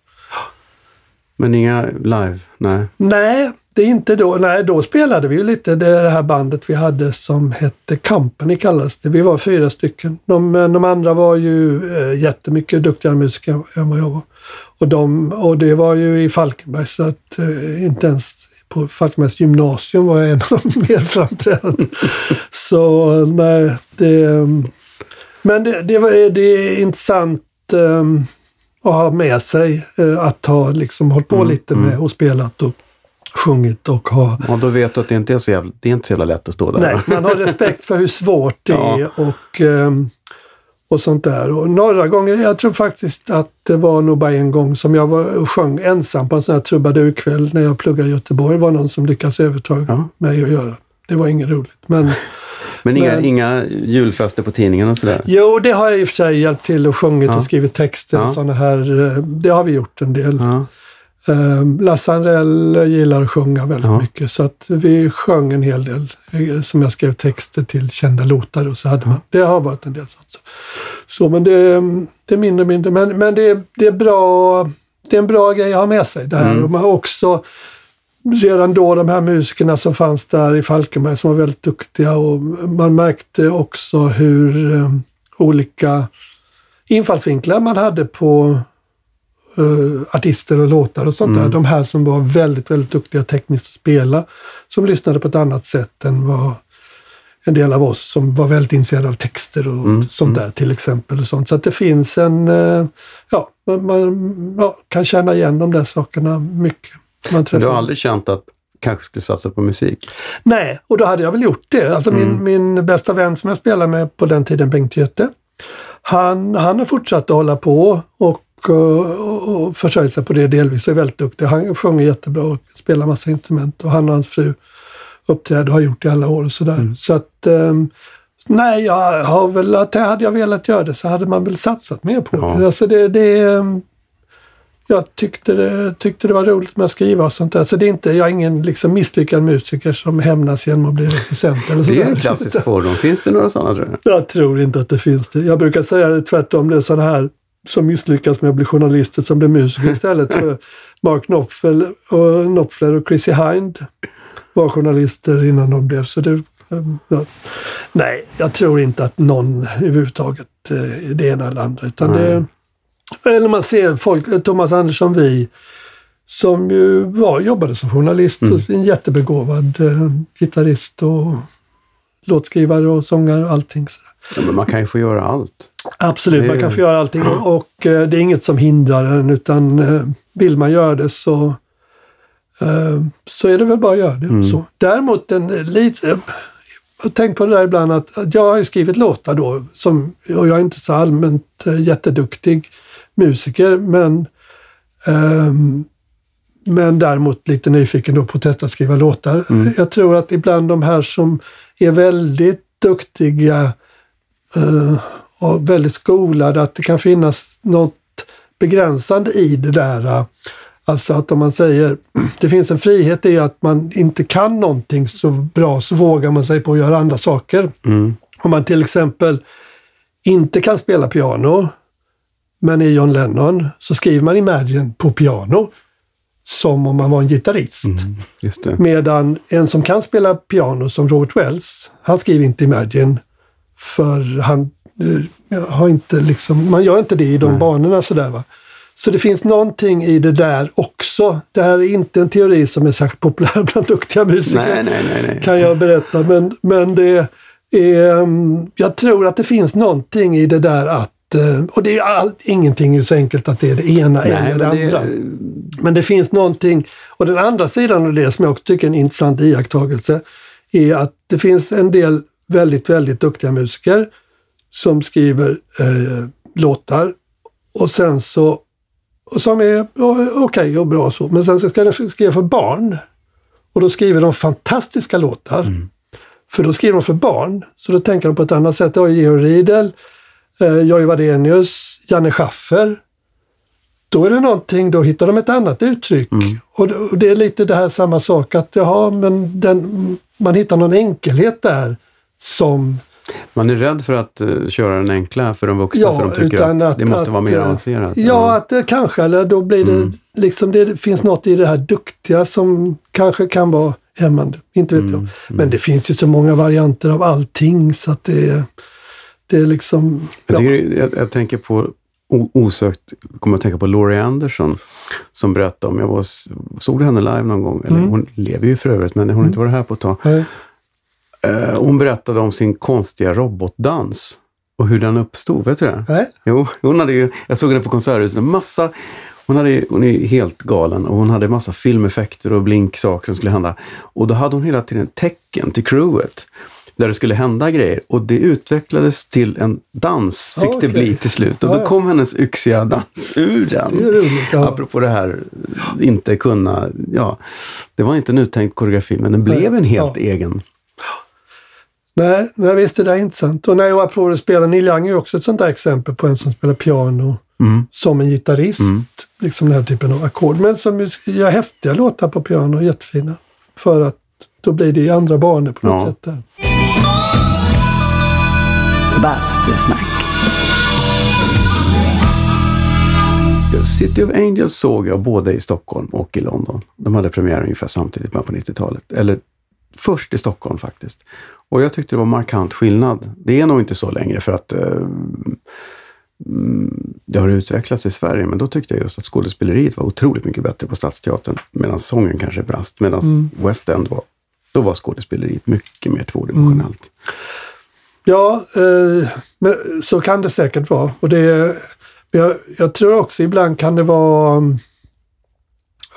Men inga live? Nej. Nej, det är inte då. Nej, då spelade vi ju lite det här bandet vi hade som hette Company kallades det. Vi var fyra stycken. De, de andra var ju eh, jättemycket duktigare musiker än vad jag var. Och, de, och det var ju i Falkenberg så att eh, inte ens på Falkenbergs gymnasium var jag en av de mer framträdande. så nej, det... Men det, det, var, det är intressant att ha med sig. Att ha liksom hållit på Mm, lite med och spelat och sjungit och ha... Och då vet du att det inte är så jävla, det är inte så jävla lätt att stå där. Nej, man har respekt för hur svårt det Ja. är och, ehm, och sånt där. Och några gånger, jag tror faktiskt att det var nog bara en gång som jag var och sjöng ensam på en sån här trubadurkväll när jag pluggade i Göteborg. Det var någon som lyckades övertaga Ja. mig att göra. Det var inget roligt. Men Men inga, Men- inga julfester på tidningen och sådär? jo, det har jag i och för sig hjälpt till och sjungit Ja. och skrivit texter Ja. och sådana här. eh, Det har vi gjort en del. Um, Lasse Andrell gillar att sjunga väldigt Ja. mycket så att vi sjöng en hel del eh, som jag skrev texter till kända låtar och så hade man. Det har varit en del sånt. Så, men det, mm, det är mindre och mindre. Men, men det, det är bra. Det är en bra grej att ha med sig det här. Mm. Och man har också redan då de här musikerna som fanns där i Falkenberg som var väldigt duktiga och man märkte också hur eh, olika infallsvinklar man hade på eh, artister och låtar och sånt Mm. där. De här som var väldigt, väldigt duktiga tekniskt att spela. Som lyssnade på ett annat sätt än vad en del av oss som var väldigt intresserade av texter och Mm, sånt där till exempel. Och sånt. Så att det finns en, eh, ja, man, man ja, kan känna igen de där sakerna mycket. Man träffar du har aldrig känt att kanske skulle satsa på musik? Nej, och då hade jag väl gjort det. Alltså Mm. min, min bästa vän som jag spelade med på den tiden, Bengt Göte, han, han har fortsatt att hålla på och, och, och försörjt sig på det delvis och är väldigt duktig. Han sjunger jättebra och spelar massa instrument och han och hans fru uppträder och har gjort det i alla år och sådär. Mm. Så att ehm, Nej, jag har väl, hade jag velat göra det så hade man väl satsat mer på Ja. det. Alltså det, det ehm, jag tyckte det, tyckte det var roligt med att skriva och sånt där. Så det är inte, jag är ingen liksom misslyckad musiker som hämnas genom att bli recensent eller Det är sådär. en klassisk fordon. Finns det några sådana tror du? Jag tror inte att det finns det. Jag brukar säga det tvärtom. Det är sådana här som misslyckas med att bli journalister som blir musiker istället för Mark Knopfler och, Knopfler och Chrissy Hind var journalister innan de blev. Så det, ja. Nej, jag tror inte att någon överhuvudtaget eh, är det ena eller andra. Utan det, eller man ser folk, Thomas Andersson Vi, som ju var, jobbade som journalist, och en jättebegåvad eh, gitarrist och låtskrivare och sångare och allting. Sådär. Ja, men man kan ju få göra allt. Absolut, är man kan få göra allting och, eh, det är inget som hindrar en utan eh, vill man göra det så, eh, så är det väl bara att göra det. Mm. Så. Däremot, en, lite, jag tänkt på det där ibland att, att jag har ju skrivit låtar då som, och jag är inte så allmänt jätteduktig musiker men ehm, men däremot lite nyfiken då på att testa att skriva låtar. Jag tror att ibland de här som är väldigt duktiga och väldigt skolade, att det kan finnas något begränsande i det där. eh, Alltså att om man säger, det finns en frihet i att man inte kan någonting så bra så vågar man sig på att göra andra saker. Mm. Om man till exempel inte kan spela piano, men är John Lennon, så skriver man Imagine på piano. Som om man var en gitarrist. Det. Medan en som kan spela piano som Robert Wells, han skriver inte Imagine. För han eh, har inte liksom, man gör inte det i de banorna sådär va. Så det finns någonting i det där också. Det här är inte en teori som är särskilt populär bland duktiga musiker Nej, nej, nej. nej. kan jag berätta. Men, men det är, mm, jag tror att det finns någonting i det där att, eh, och det är all, ingenting är så enkelt att det är det ena Nej, eller det men det- andra. Men det finns någonting, och den andra sidan av det som jag också tycker är en intressant iakttagelse, är att det finns en del väldigt, väldigt duktiga musiker som skriver eh, låtar och sen så och som är okej och bra så. Men sen så ska de skriva för barn. Och då skriver de fantastiska låtar. För då skriver de för barn. Så då tänker de på ett annat sätt. Det har Georg Riedel, eh, Jojje Wadenius, Janne Schaffer. då är det någonting, då hittar de ett annat uttryck. Och, det- och det är lite det här samma sak att ja, men den, man hittar någon enkelhet där som Man är rädd för att eh, köra den enkla för de vuxna, för de tycker att, det måste vara mer eh, avancerat. Ja, att det kanske, eller då blir det Mm. liksom, det finns något i det här duktiga som kanske kan vara hämmande. Inte vet Mm, jag. Men det finns ju så många varianter av allting så att det är, det är liksom... Jag, ja. tycker, jag, jag tänker på, osökt, kommer att tänka på Laurie Anderson som berättade om, jag var, såg du henne live någon gång? Eller, Mm. Hon lever ju för övrigt, men hon har inte varit här på ett tag. Nej. Eh, hon berättade om sin konstiga robotdans och hur den uppstod. Vet du det? Nej. Jo, hon hade ju, jag såg henne på Konserthuset, en massa hon, hade, hon är helt galen och hon hade massa filmeffekter och blinksaker som skulle hända. Och då hade hon hela tiden tecken till crewet där det skulle hända grejer. Och det utvecklades till en dans, fick Ja, det bli till slut. Och då kom hennes yxiga dans ur den. Det roligt, ja. Apropå det här, inte kunna, ja, det var inte en uttänkt koreografi, men den blev en helt Ja. egen. Nej, nej, visst är det intressant. Och när jag apropå att spela, Neil Young är också ett sånt där exempel på en som spelar piano Mm. som en gitarrist. Liksom den här typen av ackord. Men som gör häftiga låtar på piano, jättefina. För att då blir det i andra banor på något Ja. sätt. Där. Bastusnack. City of Angels såg jag både i Stockholm och i London. De hade premiär ungefär samtidigt med på 90-talet. Eller först i Stockholm faktiskt. Och jag tyckte det var markant skillnad. Det är nog inte så längre för att eh, mm, det har utvecklats i Sverige. Men då tyckte jag just att skådespeleriet var otroligt mycket bättre på Stadsteatern. Medan sången kanske brast. Medan West End var, då var skådespeleriet mycket mer tvådimensionellt. Ja, eh, men så kan det säkert vara. Och det, jag, jag tror också ibland kan det vara um,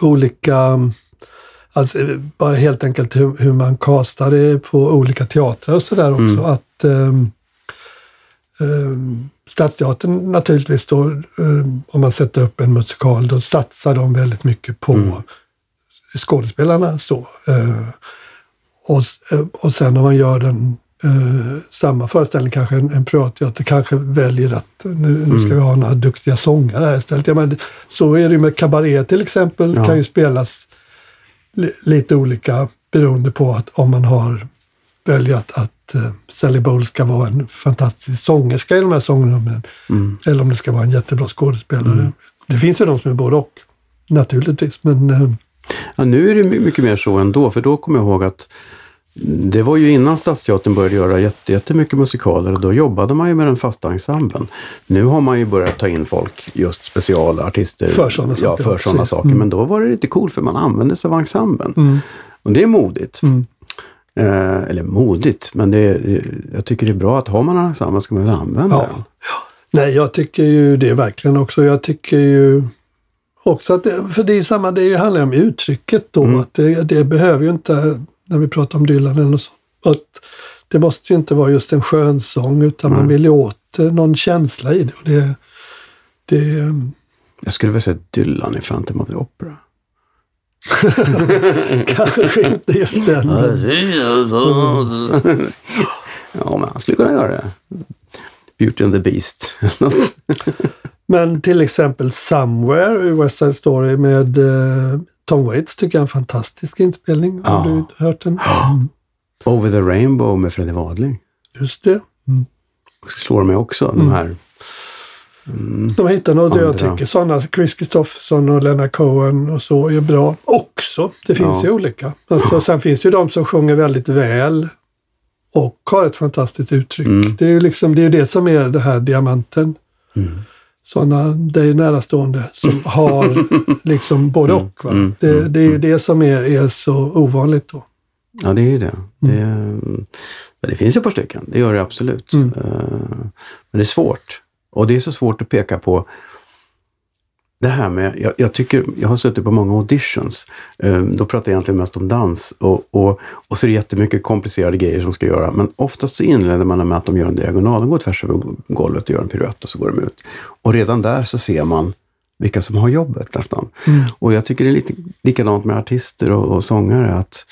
olika, um, alltså eh, bara helt enkelt hur, hur man castar det på olika teatrar och sådär också. Att um, um, Stadsteatern naturligtvis då, um, om man sätter upp en musikal, då satsar de väldigt mycket på skådespelarna. Så. Eh, och, eh, och sen om man gör den eh, samma föreställning, kanske en, en privatteater, kanske väljer att nu, nu ska vi ha några duktiga sångare här istället. Ja, men så är det ju med kabaré till exempel, Ja. kan ju spelas lite olika beroende på att om man har väljer att, uh, Sally Bowles ska vara en fantastisk sångerska i de här sångnumren. Mm. Eller om det ska vara en jättebra skådespelare. Det finns ju de som är både och, naturligtvis. Men eh, Ja, nu är det my- mycket mer så ändå, för då kommer jag ihåg att det var ju innan Stadsteatern började göra jätte, jättemycket musikaler och då jobbade man ju med den fasta ensemblen. Nu har man ju börjat ta in folk, just specialartister. För sådana ja, saker, för sådana saker. Men då var det lite coolt för man använde sig av ensemblen. Mm. Och det är modigt. Mm. Eh, eller modigt, men det jag tycker det är bra att har man en ensemble ska man väl använda Ja. den. Nej, jag tycker ju det verkligen också. Jag tycker ju också att det, för det är samma, det handlar ju om uttrycket då. Mm. Att det, det behöver ju inte, när vi pratar om Dylan eller något sånt, att det måste ju inte vara just en skönsång utan man Nej. vill ju åt någon känsla i det. Och det, det Jag skulle vilja säga Dylan i Phantom of the Opera. kanske inte just den. men- ja, men han skulle kunna göra det. Beauty and the Beast. Men till exempel Somewhere i West Side Story med eh, Tom Waits tycker jag är en fantastisk inspelning. Har Ja. du hört den? Mm, Over the Rainbow med Freddie Wadling. just det. Slår mig också, de här. De hittar något jag Andra. tycker. Sådana, Chris Christopherson och Leonard Cohen och så är bra också. Det finns Ja. ju olika. Alltså, sen finns det ju de som sjunger väldigt väl och har ett fantastiskt uttryck. Mm. Det är ju liksom, det, är det som är det här diamanten. Mm. Sådana dig närastående som har liksom både och. Mm, det, mm, det är ju det som är, är så ovanligt då. Ja, det är ju det. det men det finns ju ett par stycken, det gör det absolut. Mm. Eh, Men det är svårt. Och det är så svårt att peka på det här med, jag, jag tycker, jag har suttit på många auditions. Eh, Då pratar jag egentligen mest om dans och, och, och så är det jättemycket komplicerade grejer som ska göra. Men oftast så inleder man med att de gör en diagonal. De går tvärs över golvet och gör en piruett och så går de ut. Och redan där så ser man vilka som har jobbet nästan. Och jag tycker det är lite likadant med artister och, och sångare. att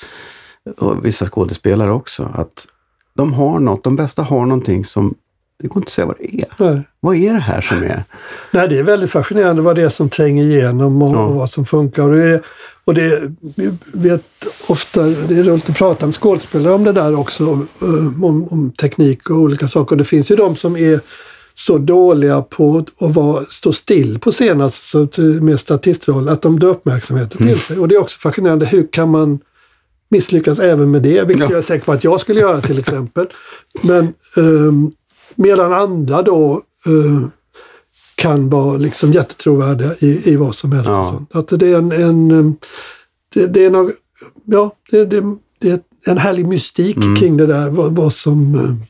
och vissa skådespelare också, att de har något, de bästa har någonting som det går inte att säga vad det är. Nej. Vad är det här som är? Nej, det är väldigt fascinerande vad det är som tränger igenom och, Ja. och vad som funkar. Och det, är, och det vi vet ofta, det är roligt att prata med skådespelare om det där också, eh, om, om teknik och olika saker. Det finns ju de som är så dåliga på att vara, stå still på scen, alltså, med statistroll, att de drar uppmärksamheten Mm. till sig. Och det är också fascinerande, hur kan man misslyckas även med det? Vilket Ja. jag är säker på att jag skulle göra till exempel. Men ehm, medan andra då eh, kan vara liksom jättetrovärdiga i, i vad som helst. Ja. Och sånt. Att det är en, en eh, det, det är nog, ja, det, det, det är en härlig mystik Mm. kring det där, vad, vad som eh,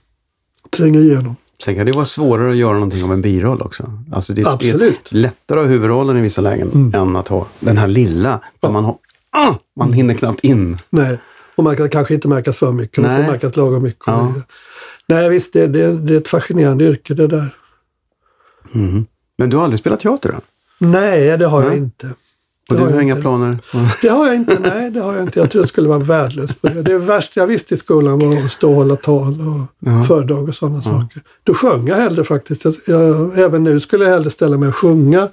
tränger igenom. Sen kan det vara svårare att göra någonting av en biroll också. Alltså det är Absolut. lättare att ha huvudrollen i vissa lägen Mm. än att ha den här lilla där man har ah, man hinner knappt in. Nej. Och man kan kanske inte märkas för mycket, man ska Nej. märkas lagom mycket. Ja. Nej visst, det, det, det är ett fascinerande yrke det där. Mm. Men du har aldrig spelat teater då? Nej, det har jag Nej. inte. Och du har har jag inga planer? Det har jag inte, nej det har jag inte. Jag tror jag skulle vara värdelös på det. Det värsta jag visste i skolan var att stå och hålla tal och Ja. föredrag och sådana saker. Då sjöng jag hellre faktiskt. Jag, jag, även nu skulle jag hellre ställa mig och sjunga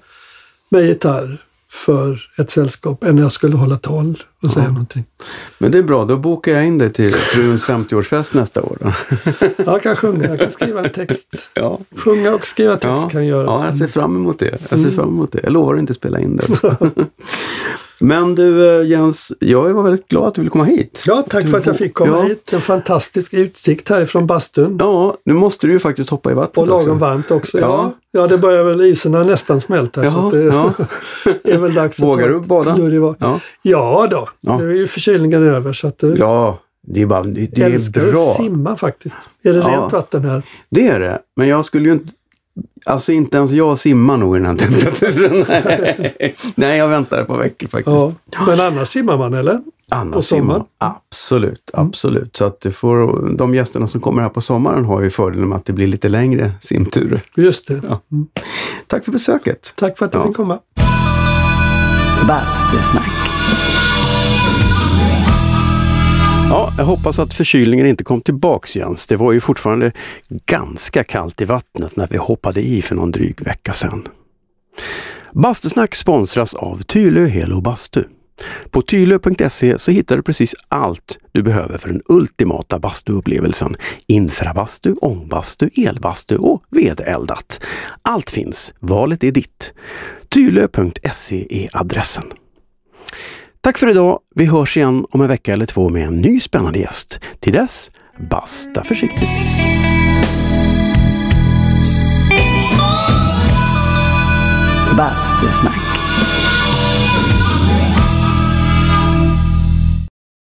med gitarr för ett sällskap än jag skulle hålla tal och säga någonting. Men det är bra, då bokar jag in dig till fruns 50-årsfest nästa år. Då. Jag kan sjunga, jag kan skriva en text. Ja. Sjunga och skriva text Ja, kan jag göra. ja, jag ser fram emot det. Jag Mm. ser fram emot det. Jag lovar att inte spela in det. Men du eh, Jens, jag var väldigt glad att du ville komma hit. Ja, tack för att jag fick komma ja. hit. En fantastisk utsikt härifrån bastun. Ja, nu måste du ju faktiskt hoppa i vattnet Och lagom också. varmt också. Ja. Ja. ja, det börjar väl, isen har nästan smält här. så det ja. är väl dags Vågar att ta du bada? Ja. Ja då, Ja. nu är ju förkylningen över så att det ja, det är, bara, det, det jag är älskar bra. att simma faktiskt. Är det Ja. rent vatten här? Det är det. Men jag skulle ju inte... Alltså inte ens jag simmar nog i den här temperaturen. Nej, jag väntar par veckor faktiskt. Ja. Men annars simmar man eller? Annars På simmar? Absolut, absolut. Så att du får, de gästerna som kommer här på sommaren har ju fördelen med att det blir lite längre simturer. Just det. Ja. Tack för besöket. Tack för att jag Ja. fick komma. Bastusnack. Ja, jag hoppas att förkylningen inte kom tillbaks Jens. Det var ju fortfarande ganska kallt i vattnet när vi hoppade i för någon dryg vecka sedan. Bastusnack sponsras av Tylö Helo Bastu. På tylö.se så hittar du precis allt du behöver för den ultimata bastuupplevelsen. Infrabastu, ångbastu, elbastu och vedeldat. Allt finns, valet är ditt. Tylö.se är adressen. Tack för idag. Vi hörs igen om en vecka eller två med en ny spännande gäst. Till dess, basta försiktigt. Bastusnack.